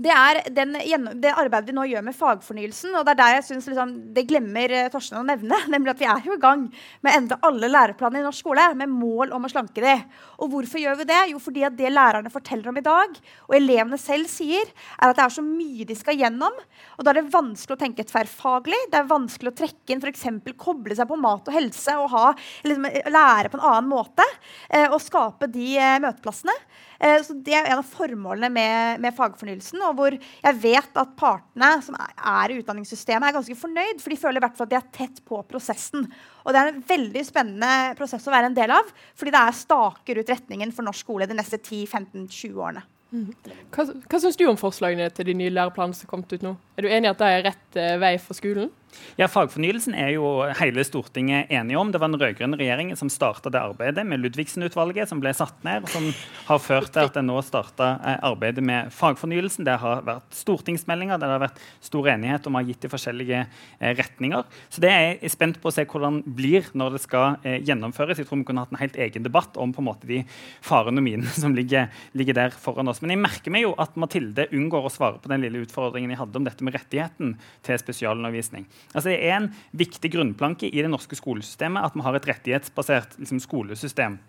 det er den, det arbeidet vi nå gjør med fagfornyelsen. og Det er der jeg synes liksom, det glemmer uh, Torstein å nevne. <laughs> nemlig at Vi er jo i gang med å endre alle læreplanene i norsk skole med mål om å slanke det. Og hvorfor gjør vi det? Jo, fordi at det lærerne forteller om i dag, og elevene selv sier, er at det er så mye de skal gjennom. og Da er det vanskelig å tenke tverrfaglig. Det er vanskelig å trekke inn f.eks. koble seg på mat og helse og ha, liksom, lære på en annen måte. Eh, og skape de eh, møteplassene. Eh, så Det er en av formålene med, med, fagfornyelsen. og hvor jeg vet at partene som er, i utdanningssystemet, er ganske fornøyd. For de føler i hvert fall at de er tett på prosessen. Og det er en veldig spennende prosess å være en del av. Fordi det er staker ut retningen for norsk skole de neste 10-15-20 årene. Mm. Hva, hva syns du om forslagene til de nye læreplanene som er kommet ut nå? Er du enig i at det er rett eh, vei for skolen? Ja, Fagfornyelsen er jo hele Stortinget enige om. Det var den rød-grønne regjeringen som starta det arbeidet med Ludvigsen-utvalget, som ble satt ned, og som har ført til at en nå starta eh, arbeidet med fagfornyelsen. Det har vært stortingsmeldinger, det har vært stor enighet om å ha gitt de forskjellige eh, retninger. Så det er jeg spent på å se hvordan det blir når det skal eh, gjennomføres. Jeg tror vi kunne hatt en helt egen debatt om på en måte de farene og minene som ligger, ligger, der foran oss. Men jeg merker meg jo at Mathilde unngår å svare på den lille utfordringen jeg hadde om dette med rettigheten til spesialundervisning. Altså, det er en viktig grunnplanke i det norske skolesystemet at vi har et rettighetsbasert liksom, skolesystem.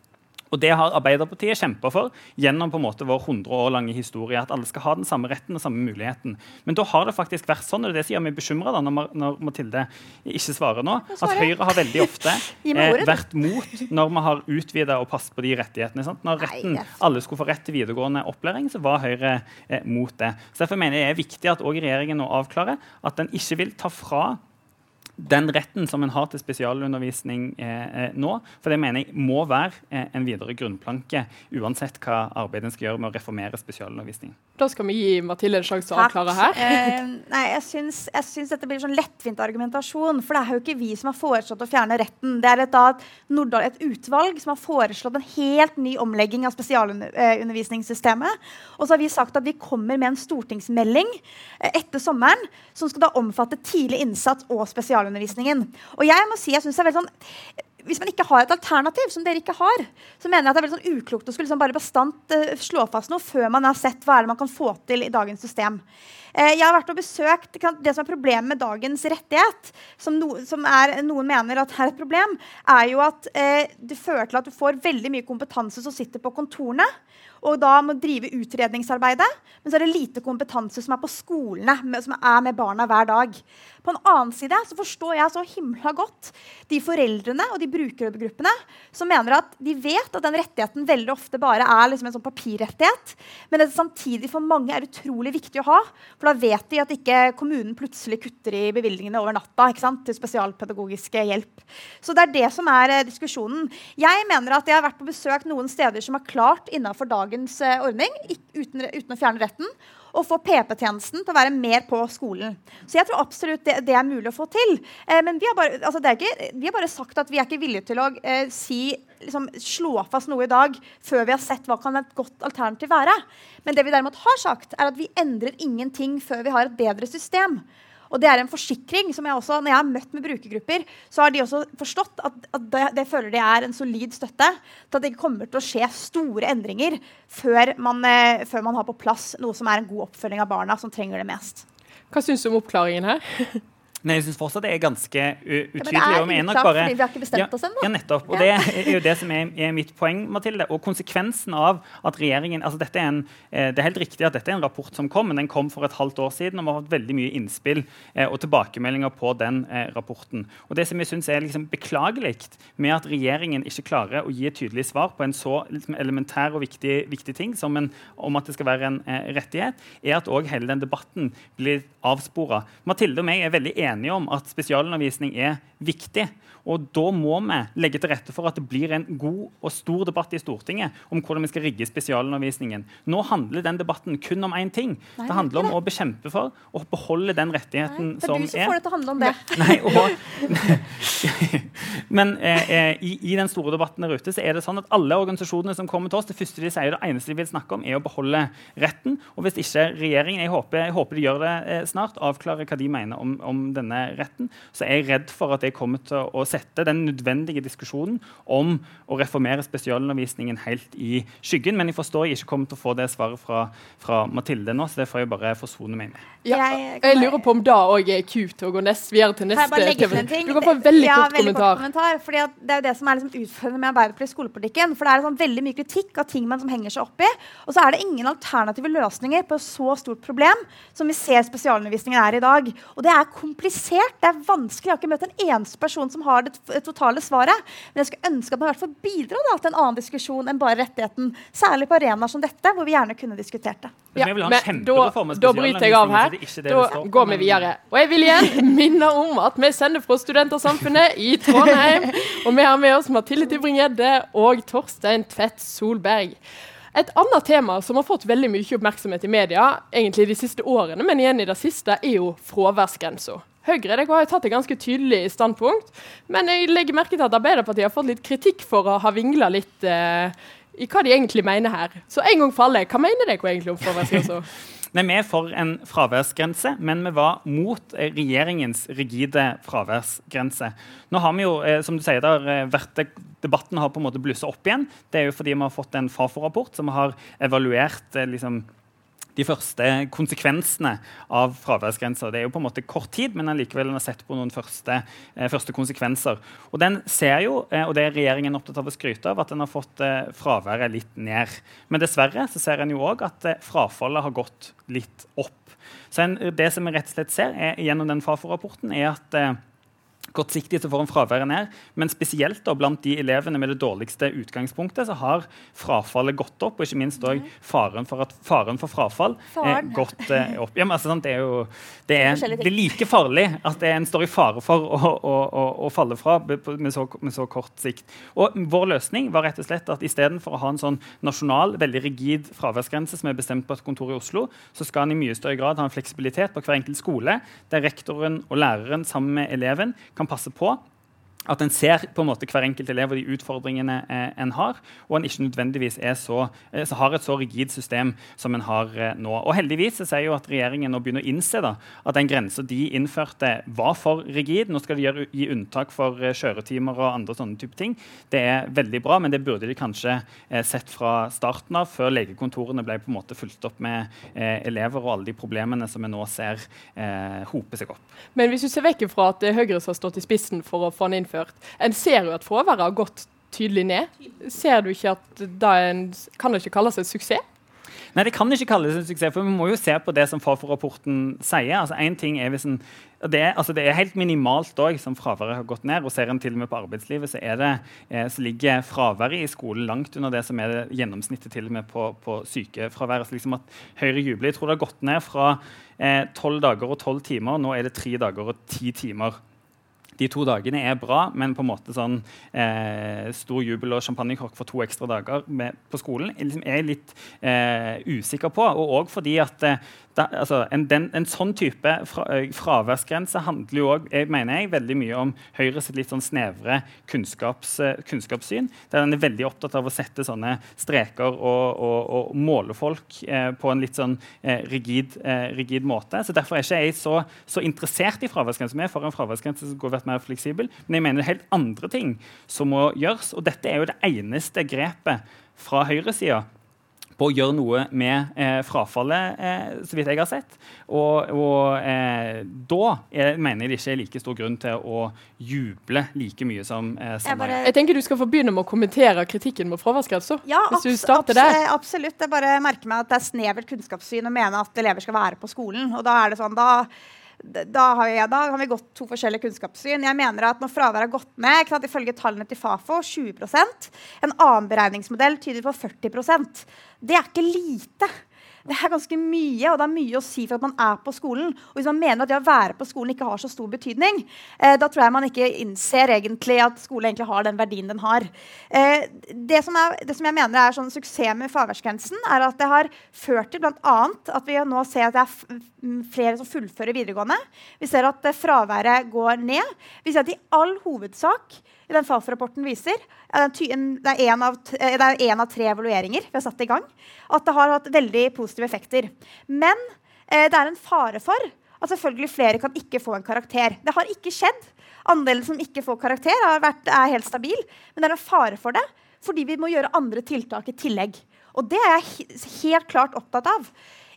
Og Det har Arbeiderpartiet kjempa for gjennom på en måte vår 100 år lange historie. At alle skal ha den samme retten og samme muligheten. Men da har det faktisk vært sånn, og det er det som gjør meg bekymra når, når, Mathilde ikke svarer nå, at Høyre har veldig ofte <laughs> eh, vært mot når vi har utvida og passet på de rettighetene. Sant? Når retten, alle skulle få rett til videregående opplæring, så var Høyre eh, mot det. Så Derfor mener jeg det er viktig at også regjeringen nå avklarer at den ikke vil ta fra den retten som en har til spesialundervisning eh, eh, nå, for det mener jeg må være eh, en videre grunnplanke uansett hva arbeidet en skal gjøre med å reformere spesialundervisning. Da skal vi gi Mathilde en sjanse til å avklare her. Eh, <laughs> nei, jeg syns, jeg syns, dette blir sånn lettvint argumentasjon. For det er jo ikke vi som har foreslått å fjerne retten. Det er et, da, Nordahl, et utvalg som har foreslått en helt ny omlegging av spesialundervisningssystemet. Og så har vi sagt at vi kommer med en stortingsmelding eh, etter sommeren som skal da omfatte tidlig innsats og spesialundervisningen. Og jeg må si, jeg synes det er veldig sånn hvis man ikke har et alternativ, som dere ikke har, så mener jeg at det er veldig sånn uklokt å skulle liksom bare bastant uh, slå fast noe før man har sett hva er det man kan få til i dagens system. Uh, jeg har vært og besøkt Det som er problemet med dagens rettighet, som, no, som er, noen mener at er et problem, er jo at uh, det fører til at du får veldig mye kompetanse som sitter på kontorene og da må drive utredningsarbeidet. Men så er det lite kompetanse som er på skolene, med, som er med barna hver dag. På en annen side så forstår jeg så himla godt de foreldrene og de brukergruppene som mener at de vet at den rettigheten veldig ofte bare er liksom en sånn papirrettighet, men det samtidig for mange er utrolig viktig å ha. For da vet de at ikke kommunen plutselig kutter i bevilgningene over natta til spesialpedagogiske hjelp. Så det er det som er eh, diskusjonen. Jeg mener at jeg har vært på besøk noen steder som har klart innenfor dagens eh, ordning, uten, uten å fjerne retten, og få PP-tjenesten til å være mer på skolen. Så jeg tror absolutt det, det er mulig å få til. Eh, men vi har, bare, altså ikke, vi har, bare, sagt at vi er ikke villige til å eh, si, liksom, slå fast noe i dag før vi har sett hva kan et godt alternativ være. Men det vi derimot har sagt, er at vi endrer ingenting før vi har et bedre system. Og det er en forsikring som jeg også, Når jeg har møtt med brukergrupper, så har de også forstått at, at det, det, føler de er en solid støtte til at det ikke kommer til å skje store endringer før man, eh, før man har på plass noe som er en god oppfølging av barna som trenger det mest. Hva syns du om oppklaringen her? <laughs> Nei, jeg syns fortsatt det er ganske utydelig. Ja, men det er uklart bare, fordi vi har ikke bestemt ja, oss ennå. Ja, nettopp. Og det er jo det som er, er, mitt poeng, Mathilde. Og konsekvensen av at regjeringen altså dette er en, eh, Det er helt riktig at dette er en rapport som kom, men den kom for et halvt år siden, og vi har hatt veldig mye innspill eh, og tilbakemeldinger på den eh, rapporten. Og det som jeg syns er liksom beklagelig med at regjeringen ikke klarer å gi et tydelig svar på en så liksom, elementær og viktig, viktig ting som en, om at det skal være en eh, rettighet, er at òg hele den debatten blir avspora. Mathilde og meg er veldig enige enige om at spesialundervisning er viktig. Og da må vi legge til rette for at det blir en god og stor debatt i Stortinget om hvordan vi skal rigge spesialundervisningen. Nå handler den debatten kun om én ting. Nei, det handler om å bekjempe for og beholde den rettigheten som er. Det er du som får det til å handle om det. Nei, og, <laughs> men eh, i, i, den store debatten der ute så er det sånn at alle organisasjonene som kommer til oss, det første de sier, det eneste de vil snakke om, er å beholde retten. Og hvis ikke regjeringen, jeg håper, jeg håper de gjør det eh, snart, avklarer hva de mener om, om denne retten, så er jeg redd for at jeg kommer til å, sette den nødvendige diskusjonen om å reformere spesialundervisningen helt i skyggen. Men jeg forstår jeg ikke kommer til å få det svaret fra, fra Mathilde nå, så det får jeg bare forsone meg med. Ja, jeg lurer på om da òg er kult å gå nest, videre til neste TV. Du kan få en veldig ja, kort veldig kommentar. Kort kommentar fordi det er jo det som er liksom utfordrende med Arbeiderpartiet i skolepolitikken. For det er liksom veldig mye kritikk av ting man som henger seg opp i. Og så er det ingen alternative løsninger på et så stort problem som vi ser spesialundervisningen er i dag. Og det er komplisert. Det er vanskelig. Jeg har ikke møtt en eneste person som har det totale svaret. Men jeg skulle ønske at man i hvert fall bidro da, til en annen diskusjon enn bare rettigheten. Særlig på arenaer som dette, hvor vi gjerne kunne diskutert det. Ja, men da, da bryter jeg av her. Da går vi videre. Og jeg vil igjen <laughs> minne om at vi sender fra Studentersamfunnet i Trondheim. Og vi har med oss Mathilde Tybring-Gjedde og Torstein Tvedt Solberg. Et annet tema som har fått veldig mye oppmerksomhet i media egentlig de siste årene, men igjen i det siste, er jo fraværsgrensa. Høyre dere har jo tatt et ganske tydelig standpunkt, men jeg legger merke til at Arbeiderpartiet har fått litt kritikk for å ha vingla litt eh, i hva de egentlig mener her. Så en gang for alle, hva mener dere egentlig om fraværsgrensa? <laughs> Nei, Vi er for en fraværsgrense, men vi var mot eh, regjeringens rigide fraværsgrense. Nå har vi jo, eh, som du sier, eh, vært, Debatten har på en måte blussa opp igjen. Det er jo fordi vi har fått en Fafo-rapport som har evaluert liksom, de første konsekvensene av fraværsgrensa. Det er jo på en måte kort tid, men allikevel har sett på noen første, eh, første, konsekvenser. Og den ser jo, eh, og det er regjeringen opptatt av å skryte av, at den har fått eh, fraværet litt ned. Men dessverre så ser en jo òg at eh, frafallet har gått litt opp. Så en, det som vi rett og slett ser er, gjennom den Fafo-rapporten, er at kortsiktig så får en fraværet ned, men spesielt da, blant de elevene med det dårligste utgangspunktet så har frafallet gått opp, og ikke minst også faren for, at, faren for frafall er gått eh, opp. Ja, altså, det, er jo, det, er, det, er like farlig at en står i fare for å, å, å, å falle fra med så, med så, kort sikt. Og Vår løsning var rett og slett at istedenfor å ha en sånn nasjonal, veldig rigid fraværsgrense som er bestemt på et kontor i Oslo, så skal en i mye større grad ha en fleksibilitet på hver enkelt skole, der rektoren og læreren sammen med eleven kan passe på at en ser på en måte hver enkelt elev og de utfordringene eh, en har, og en ikke nødvendigvis så, eh, har et så rigid system som en har eh, nå. Og Heldigvis så sier jo at regjeringen nå begynner å innse da, at den grensa de innførte, var for rigid. Nå skal de gjøre, gi unntak for eh, kjøretimer og andre sånne type ting. Det er veldig bra, men det burde de kanskje eh, sett fra starten av, før legekontorene ble på en måte fulgt opp med eh, elever og alle de problemene som vi nå ser hope seg opp. Men hvis du ser vekk fra at Høyre har stått i spissen for å få den innført, gjennomført. En ser jo at fraværet har gått tydelig ned. Ser du ikke at en, kan det ikke kalles en suksess? Nei, Det kan ikke kalles en suksess, for vi må jo se på det som Fafo-rapporten sier. Altså, en ting er hvis en, det, er, altså, det er helt minimalt òg som fraværet har gått ned. og Ser en til og med på arbeidslivet, så, det, eh, så ligger fraværet i skolen langt under det som er det gjennomsnittet til og med på, på sykefravær. Så liksom at Høyre jubler. Jeg tror det har gått ned fra eh, tolv eh, dager og tolv timer. Nå er det tre dager og ti timer de to dagene er bra, men på en måte sånn eh, stor jubel og champagnekork for to ekstra dager med, på skolen liksom er jeg litt eh, usikker på. Og òg fordi at eh, da, altså, en, den, en, sånn type fra, fraværsgrense handler jo òg mener jeg, veldig mye om Høyres litt sånn snevre kunnskaps, kunnskapssyn. Der en er veldig opptatt av å sette sånne streker og, og, og måle folk eh, på en litt sånn eh, rigid, eh, rigid, måte. Så Derfor er ikke jeg så, så interessert i fraværsgrense. Vi er for en fraværsgrense som går mer fleksibel, men jeg mener er helt andre ting som må gjøres. Og dette er jo det eneste grepet fra høyresida på å gjøre noe med eh, frafallet, eh, så vidt jeg har sett. Og, og eh, da er, mener jeg det ikke er like stor grunn til å juble like mye som eh, jeg, bare, jeg tenker du skal få begynne med å kommentere kritikken mot fraværsgrensa. Ja, hvis du starter der. absolutt. Jeg bare merker meg at det er snevert kunnskapssyn å mene at elever skal være på skolen. og da er det sånn, da da har, jeg, da har, vi gått to forskjellige kunnskapssyn. Jeg mener at Når fraværet har gått ned, sant, ifølge tallene til Fafo 20% En annen beregningsmodell tyder på 40% Det er ikke lite det er ganske mye, og det er mye å si for at man er på skolen. Og hvis man mener at det å være på skolen ikke har så stor betydning, eh, da tror jeg man ikke innser egentlig at skole egentlig har den verdien den har. Eh, det, som er, det, som jeg mener er sånn suksess med fraværsgrensen, er at det har ført til bl.a. at vi nå ser at det er flere som fullfører videregående. Vi ser at fraværet går ned. Vi ser at i all hovedsak i den Fafo-rapporten viser, det er én av, av, tre evalueringer vi har satt i gang, at det har hatt veldig positive effekter. Men eh, det er en fare for at selvfølgelig flere kan ikke få en karakter. Det har ikke skjedd. Andelen som ikke får karakter, vært, er helt stabil. Men det er en fare for det fordi vi må gjøre andre tiltak i tillegg. Og det er jeg helt klart opptatt av.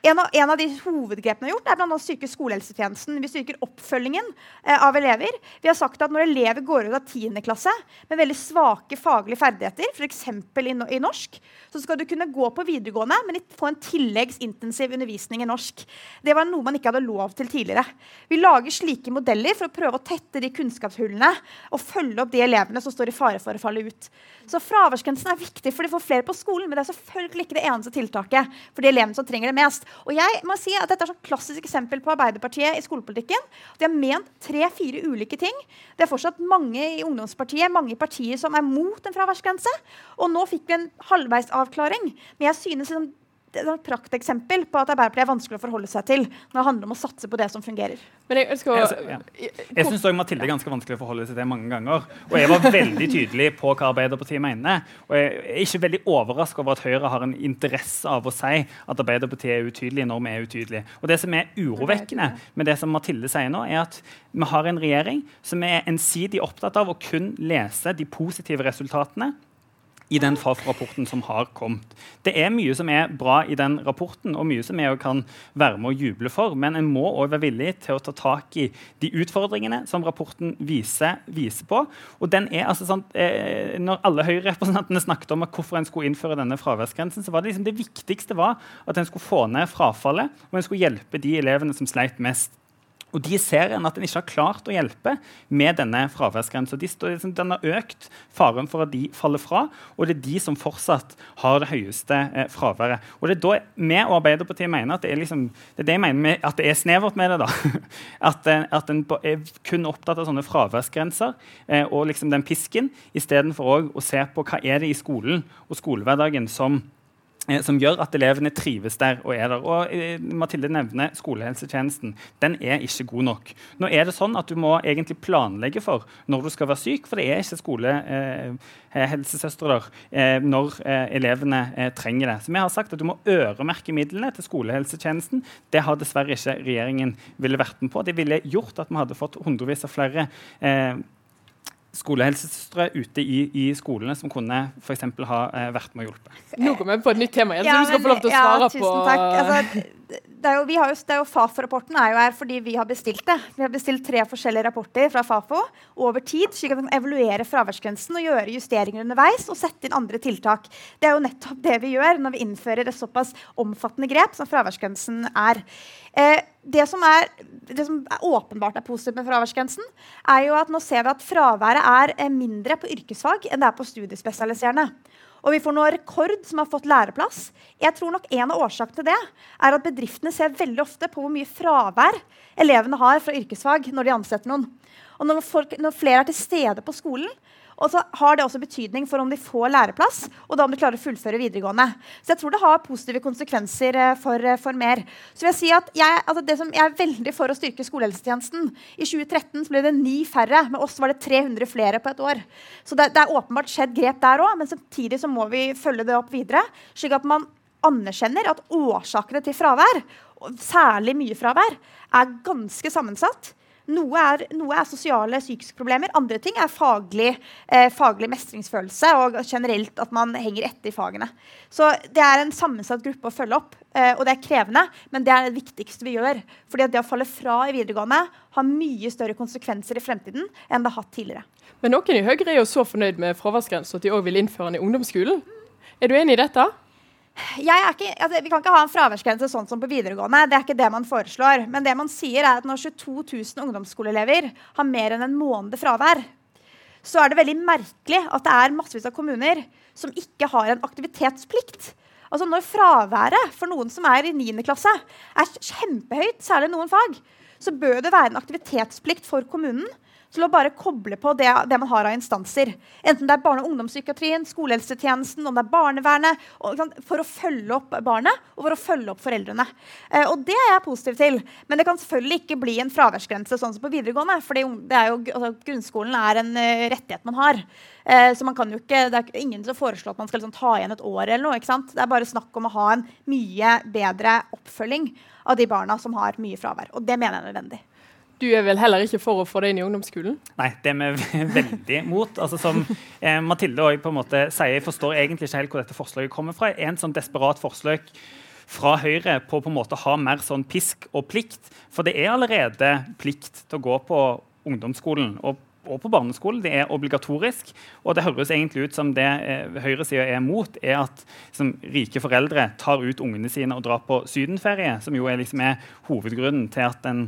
En av, en av, de hovedgrepene vi har gjort, er blant annet å styrke skolehelsetjenesten. Vi styrker oppfølgingen eh, av elever. Vi har sagt at når elever går ut av 10. klasse med veldig svake faglige ferdigheter, f.eks. I, i norsk, så skal du kunne gå på videregående, men få en tilleggsintensiv undervisning i norsk. Det var noe man ikke hadde lov til tidligere. Vi lager slike modeller for å prøve å tette de kunnskapshullene og følge opp de elevene som står i fare for å falle ut. Så fraværsgrensen er viktig for de får flere på skolen, men det er selvfølgelig ikke det eneste tiltaket for de elevene som trenger det mest. Og jeg må si at Dette er et klassisk eksempel på Arbeiderpartiet i skolepolitikken. De har ment tre-fire ulike ting. Det er fortsatt mange i ungdomspartiet mange partier som er mot en fraværsgrense. Og nå fikk vi en halvveis avklaring. Men jeg synes liksom, det er et prakteksempel på at Arbeiderpartiet er vanskelig å forholde seg til når det handler om å satse på det som fungerer. Men Jeg, skal... jeg, ja. jeg syns Mathilde er ganske vanskelig å forholde seg til mange ganger. Og jeg var veldig tydelig på hva Arbeiderpartiet mener. Og jeg er ikke veldig overraska over at Høyre har en interesse av å si at Arbeiderpartiet er utydelig når vi er utydelige. Og det som er urovekkende med det som Mathilde sier nå, er at vi har en regjering som er ensidig opptatt av å kun lese de positive resultatene i den Fafo-rapporten som har kommet. Det er mye som er bra i den rapporten, og mye som jeg kan være med å juble for. Men en må òg være villig til å ta tak i de utfordringene som rapporten viser, viser på. Og den er altså sånn, eh, Når alle Høyre-representantene snakket om hvorfor en skulle innføre denne fraværsgrensen, så var det liksom det viktigste var at en skulle få ned frafallet, og en skulle hjelpe de elevene som sleit mest. Og de ser en at en ikke har klart å hjelpe med denne fraværsgrensa. De liksom, den har økt faren for at de faller fra, og det er de som fortsatt har det høyeste eh, fraværet. Og det er da vi og Arbeiderpartiet mener at det er, liksom, det er det jeg mener med, at det er snevert med det. da. <laughs> At, eh, at en er kun opptatt av sånne fraværsgrenser eh, og liksom den pisken, istedenfor å se på hva er det i skolen og skolehverdagen som som gjør at elevene trives der og er der. Og eh, Mathilde nevner skolehelsetjenesten. Den er ikke god nok. Nå er det sånn at Du må egentlig planlegge for når du skal være syk, for det er ikke skolehelsesøstre eh, eh, når eh, elevene eh, trenger det. Så vi har sagt at du må øremerke midlene til skolehelsetjenesten. Det har dessverre ikke regjeringen ville vært med på. Det ville gjort at vi hadde fått hundrevis av flere eh, skolehelsesøstre ute i, i, skolene som kunne for ha eh, vært med og hjulpet. Nå kommer vi på et nytt tema. igjen, ja, du skal få lov til å svare ja, tusen takk. Altså, det er jo, jo, jo Fafo-rapporten er jo her fordi vi har bestilt det. Vi har bestilt tre forskjellige rapporter fra Fafo over tid, slik at vi kan evaluere fraværsgrensen og gjøre justeringer underveis og sette inn andre tiltak. Det er jo nettopp det vi gjør når vi innfører et såpass omfattende grep som fraværsgrensen er. Eh, det, som er det som er åpenbart er positivt med fraværsgrensen, er jo at nå ser vi at fraværet er eh, mindre på yrkesfag enn det er på studiespesialiserende. Og vi får nå rekord som har fått læreplass. Jeg tror nok En av årsakene til det er at bedriftene ser veldig ofte på hvor mye fravær elevene har fra yrkesfag når de ansetter noen. Og når, folk, når flere er til stede på skolen, og så har det også betydning for om de får læreplass, og da om de klarer å fullføre videregående. Så jeg tror det har positive konsekvenser eh, for, eh, for mer. Så vil jeg si at jeg, altså det som, jeg er veldig for å styrke skolehelsetjenesten. I 2013 ble det ni færre. Med oss var det 300 flere på et år. Så det, det er åpenbart skjedd grep der òg, men samtidig så må vi følge det opp videre. slik at man anerkjenner at årsakene til fravær, særlig mye fravær, er ganske sammensatt. Noe er, noe er, sosiale psykiske problemer, andre ting er faglig, eh, faglig, mestringsfølelse og generelt at man henger etter i fagene. Så det er en sammensatt gruppe å følge opp, eh, og det er krevende, men det er det viktigste vi gjør. Fordi det å falle fra i videregående har mye større konsekvenser i fremtiden enn det har hatt tidligere. Men noen i Høyre er jo så fornøyd med fraværsgrensa at de òg vil innføre den i ungdomsskolen. Er du enig i dette? Ikke, altså, vi kan ikke ha en fraværsgrense sånn som på videregående. Det er ikke det man foreslår. Men det man sier er at når 22 000 ungdomsskoleelever har mer enn en måned fravær, så er det veldig merkelig at det er massevis av kommuner som ikke har en aktivitetsplikt. Altså Når fraværet for noen som er i 9. klasse, er kjempehøyt, særlig noen fag, så bør det være en aktivitetsplikt for kommunen til å bare koble på det, det, man har av instanser. Enten det er barne- og ungdomspsykiatrien, skolehelsetjenesten, om det er barnevernet. Og, for å følge opp barnet og for å følge opp foreldrene. Eh, og Det er jeg positiv til. Men det kan selvfølgelig ikke bli en fraværsgrense sånn som på videregående. For altså, grunnskolen er en uh, rettighet man har. Eh, så man kan jo ikke, Det er ingen som foreslår at man skal liksom, ta igjen et år. eller noe, ikke sant? Det er bare snakk om å ha en mye bedre oppfølging av de barna som har mye fravær. Og det mener jeg er nødvendig. Du er vel heller ikke for å få det inn i ungdomsskolen? Nei, det er vi <laughs> veldig mot. Altså, som eh, Mathilde og jeg på en måte sier, forstår egentlig ikke helt hvor dette forslaget kommer fra. En sånn desperat forslag fra Høyre på på en måte ha mer sånn pisk og plikt. For det er allerede plikt til å gå på ungdomsskolen. og og på barneskolen. Det er obligatorisk. Og det høres egentlig ut som det eh, høyresida er mot, er at som, rike foreldre tar ut ungene sine og drar på sydenferie, som jo er, liksom, er hovedgrunnen til at en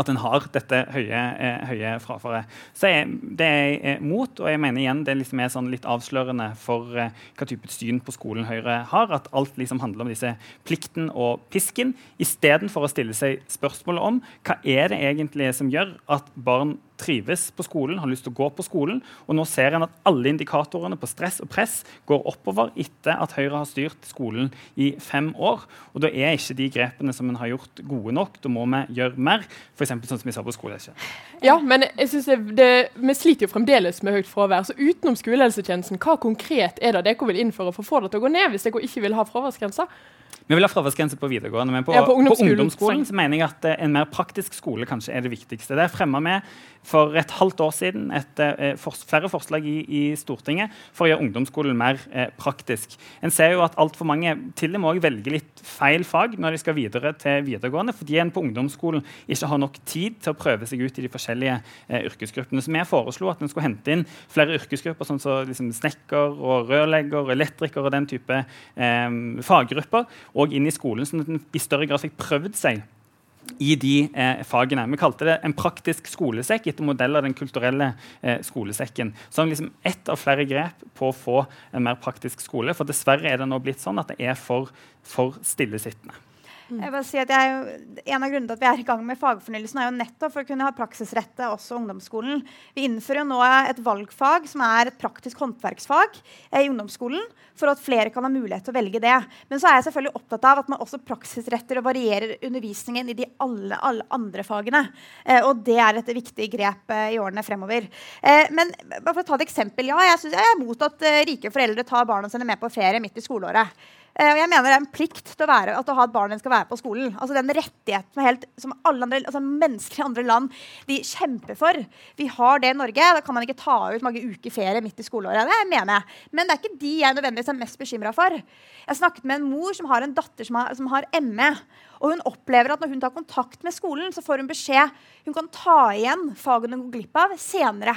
at en har dette høye, eh, høye frafaret. Så jeg, Det er jeg mot, og jeg mener igjen det liksom er sånn litt avslørende for eh, hva type syn på skolen Høyre har. At alt liksom handler om disse plikten og pisken, istedenfor å stille seg spørsmålet om hva er det egentlig som gjør at barn trives på skolen, har lyst til å gå på skolen. Og nå ser en at alle indikatorene på stress og press går oppover etter at Høyre har styrt skolen i fem år. Og da er ikke de grepene som en har gjort, gode nok. Da må vi gjøre mer. F.eks. sånn som vi sa på skolehelsetjenesten. Ja, men jeg synes det, det, vi sliter jo fremdeles med høyt fravær. Så utenom skolehelsetjenesten, hva konkret er det dere vil innføre for å få det til å gå ned, hvis dere ikke vil ha fraværsgrenser? Vi vil ha fraværsgrense på videregående, men på, ja, på, ungdomsskolen, på ungdomsskolen mener jeg at en mer praktisk skole kanskje er det viktigste. Det fremma vi for et halvt år siden et, uh, for, flere forslag i, i, Stortinget for å gjøre ungdomsskolen mer eh, praktisk. En ser jo at altfor mange til og med velger litt feil fag når de skal videre til videregående, fordi en på ungdomsskolen ikke har nok tid til å prøve seg ut i de forskjellige yrkesgruppene. Så vi foreslo at en skulle hente inn flere yrkesgrupper, sånn som liksom, snekker og rørlegger elektriker og den type faggrupper og inn i skolen, sånn at en i større grad fikk prøvd seg i de eh, fagene. Vi kalte det en praktisk skolesekk etter modell av Den kulturelle eh, skolesekken. Som liksom ett av flere grep på å få en mer praktisk skole. For dessverre er det nå blitt sånn at det er for, for stillesittende. Mm. Jeg vil si at jeg, en av grunnene til at vi er i gang med fagfornyelsen, er jo nettopp for å kunne ha praksisrette også ungdomsskolen. Vi innfører jo nå et valgfag som er et praktisk håndverksfag eh, i ungdomsskolen, for at flere kan ha mulighet til å velge det. Men så er jeg selvfølgelig opptatt av at man også praksisretter og varierer undervisningen i de alle, alle andre fagene. Eh, og det er et viktig grep eh, i årene fremover. Men bare for å ta et eksempel. Ja, jeg, synes jeg er imot at rike foreldre tar barna sine med på ferie midt i skoleåret. Uh, og jeg mener Det er en plikt til å, være, at å ha et barn skal være på skolen. Altså Den rettigheten helt, som alle andre, altså mennesker i andre land de kjemper for. Vi har det i Norge. Da kan man ikke ta ut mange uker ferie midt i skoleåret. Det mener jeg. Men det er ikke de jeg nødvendigvis er mest bekymra for. Jeg snakket med en mor som har en datter som har, som har ME. Og hun opplever at når hun tar kontakt med skolen, så får hun beskjed hun kan ta igjen fagene hun går glipp av, senere.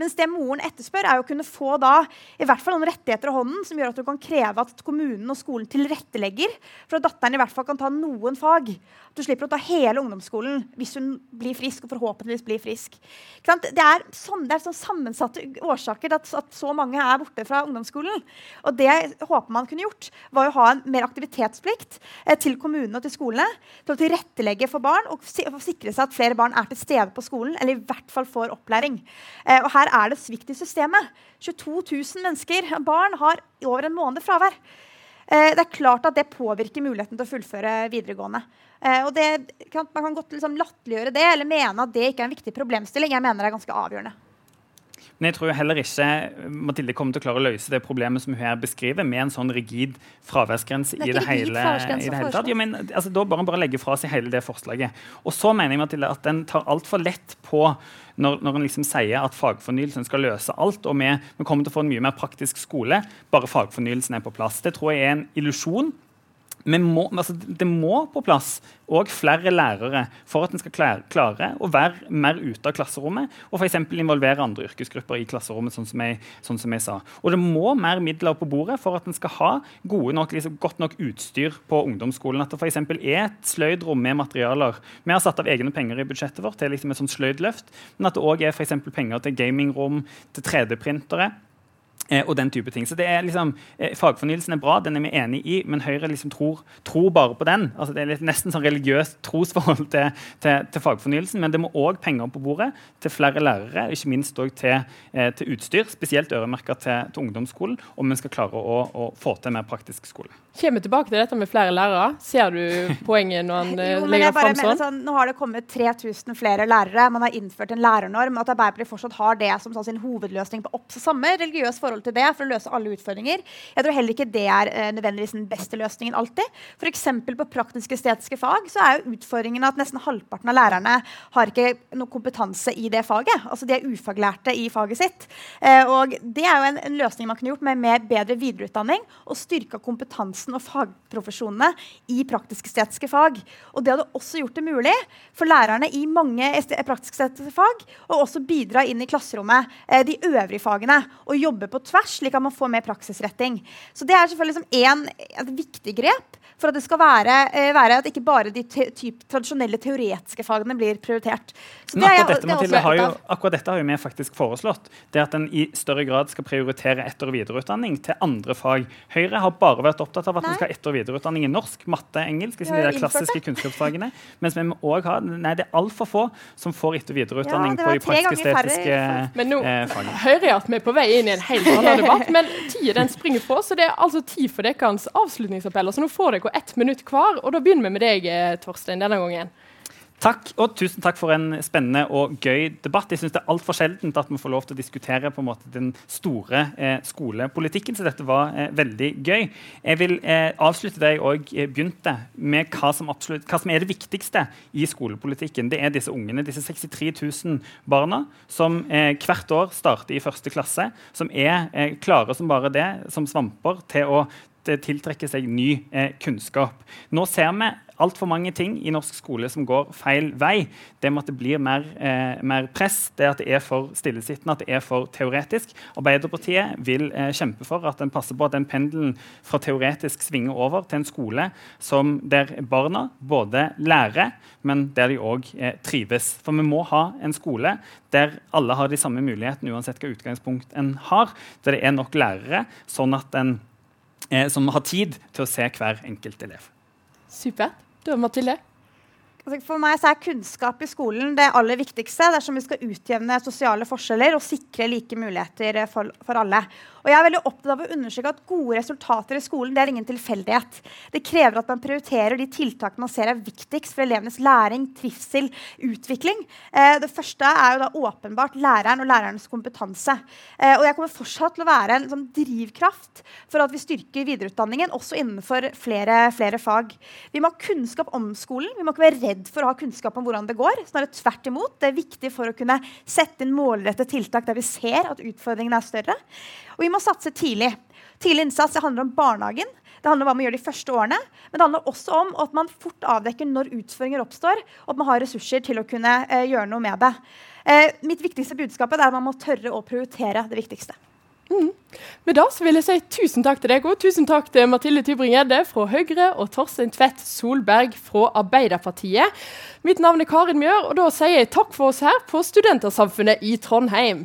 Mens det moren etterspør, er å kunne få da, i hvert fall noen rettigheter i hånden som gjør at du kan kreve at kommunen og skolen tilrettelegger for at datteren i hvert fall kan ta noen fag. At du slipper å ta hele ungdomsskolen hvis hun blir frisk og forhåpentligvis blir frisk. Det er, sånn, det er sånn sammensatte årsaker til at, at, så mange er borte fra ungdomsskolen. Og det håper man kunne gjort, var å ha en mer aktivitetsplikt eh, til kommunene og til skolene til å tilrettelegge for barn og sikre seg at flere barn er til stede på skolen, eller i hvert fall får opplæring. Eh, og her her er det svikt i systemet. 22 000 mennesker, barn har over en måned fravær. Eh, det er klart at det påvirker muligheten til å fullføre videregående. Eh, det, Man kan godt liksom latterliggjøre det eller mene at det ikke er en viktig problemstilling. Jeg mener det er ganske avgjørende. Men jeg tror heller ikke Mathilde kommer til å klare å løse det problemet som hun her beskriver, med en sånn rigid fraværsgrense i det hele, i det hele tatt. Ja, men, altså, da bare, bare legge fra seg hele det forslaget. Og så mener jeg Mathilde, at den tar altfor lett på når, når en liksom sier at fagfornyelsen skal løse alt, og vi, vi kommer til å få en mye mer praktisk skole bare fagfornyelsen er på plass. Det tror jeg er en illusjon må, altså, det må på plass òg flere lærere for at en skal klare, klare, å være mer ute av klasserommet og f.eks. involvere andre yrkesgrupper i klasserommet. sånn som, jeg, sånn som, jeg, sa. Og det må mer midler på bordet for at en skal ha nok, liksom, godt nok utstyr på ungdomsskolen. At det f.eks. er et sløydrom med materialer. Vi har satt av egne penger i budsjettet vårt til liksom et sånt sløydløft, men at det òg er for penger til gamingrom, til 3D-printere. Eh, og den type ting. Så det er liksom, eh, Fagfornyelsen er bra, den er vi enig i, men Høyre liksom tror, tror, bare på den. Altså det er litt, nesten sånn religiøst trosforhold <laughs> til, til, til, fagfornyelsen. Men det må òg penger på bordet til flere lærere, ikke minst òg til, eh, til, utstyr. Spesielt øremerka til, til, ungdomsskolen, om vi skal klare å, å, få til mer praktisk skole. Kommer tilbake til dette med flere lærere. Ser du poenget når han <laughs> jo, legger fram sånn? sånn? Nå har det kommet 3000 flere lærere. Man har innført en lærernorm. At Arbeiderpartiet fortsatt har det som sånn, sin hovedløsning på opp, samme religiøs forhold til det for å løse alle utfordringer. Jeg tror heller ikke det er eh, nødvendigvis den beste løsningen alltid. F.eks. på praktisk-estetiske fag så er jo utfordringen at nesten halvparten av lærerne har ikke noe kompetanse i det faget. Altså de er ufaglærte i faget sitt. Eh, og det er jo en, en, løsning man kunne gjort med med bedre videreutdanning og styrka kompetansen og fagprofesjonene i praktisk-estetiske fag. Og det hadde også gjort det mulig for lærerne i mange praktisk-estetiske fag å også bidra inn i klasserommet, eh, de øvrige fagene, og jobbe på tvers, slik at man får mer praksisretting. Så det er selvfølgelig som en, et viktig grep for at det skal være, eh, være at ikke bare de te, typ, tradisjonelle teoretiske fagene blir prioritert. Men akkurat, dette, det Mathilde, har jo, akkurat dette har jo vi faktisk foreslått. Det at en i større grad skal prioritere etter- og videreutdanning til andre fag. Høyre har bare vært opptatt av at en skal ha etter- og videreutdanning i norsk, matte, engelsk, de der klassiske kunnskapsfagene. Mens vi må også ha, nei, det er altfor få som får etter- og videreutdanning ja, på de praktisk-estetiske eh, fagene. Hører at vi er på vei inn i en helt annen debatt, men tida den springer på, så det er altså tid for deres avslutningsappeller. Så nå får dere ett minutt hver, og da begynner vi med deg, eh, Torstein, denne gangen. Takk, og tusen takk for en spennende og gøy debatt. Jeg synes Det er altfor sjeldent at vi får lov til å diskutere på en måte den store eh, skolepolitikken, så dette var eh, veldig gøy. Jeg vil eh, avslutte der jeg òg eh, begynte, med hva som, absolutt, hva som, er det viktigste i skolepolitikken. Det er disse ungene, disse 63 000 barna som eh, hvert år starter i første klasse, som er klare som bare det, som svamper, til å tiltrekke seg ny eh, kunnskap. Nå ser vi altfor mange ting i norsk skole som går feil vei. Det med at det blir mer, eh, mer press, det at det er for stillesittende, at det er for teoretisk. Arbeiderpartiet vil eh, kjempe for at en passer på at den pendelen fra teoretisk svinger over til en skole som, der barna både lærer, men der de òg eh, trives. For vi må ha en skole der alle har de samme mulighetene uansett hva utgangspunkt en har. Der det er nok lærere, sånn at en eh, som har tid til å se hver enkelt elev. Supert. Da, Mathilde? Altså, for meg er kunnskap i skolen det aller viktigste dersom vi skal utjevne sosiale forskjeller og sikre like muligheter for, for alle. Og jeg er veldig opptatt av å understreke at Gode resultater i skolen det er ingen tilfeldighet. Det krever at man prioriterer de tiltakene man ser er viktigst for elevenes læring, trivsel, utvikling. Eh, det første er jo da åpenbart læreren og lærernes kompetanse. Eh, og jeg kommer fortsatt til å være en sånn drivkraft for at vi styrker videreutdanningen også innenfor flere, flere, fag. Vi må ha kunnskap om skolen. Vi må ikke være redd for å ha kunnskap om hvordan det går. Snarere tvert imot. Det er viktig for å kunne sette inn målrettede tiltak der vi ser at utfordringene er større. Og vi må satse tidlig. Tidlig innsats handler om barnehagen. Det handler om hva man gjør de første årene. Men det handler også om at man fort avdekker når utfordringer oppstår, og at man har ressurser til å kunne eh, gjøre noe med det. Eh, mitt viktigste budskap er at man må tørre å prioritere det viktigste. Mm. Med det vil jeg si tusen takk til deg og tusen takk til Mathilde Tybring-Gjedde fra Høyre og Torstein Tvedt Solberg fra Arbeiderpartiet. Mitt navn er Karin Mjør, og da sier jeg takk for oss her på Studentersamfunnet i Trondheim.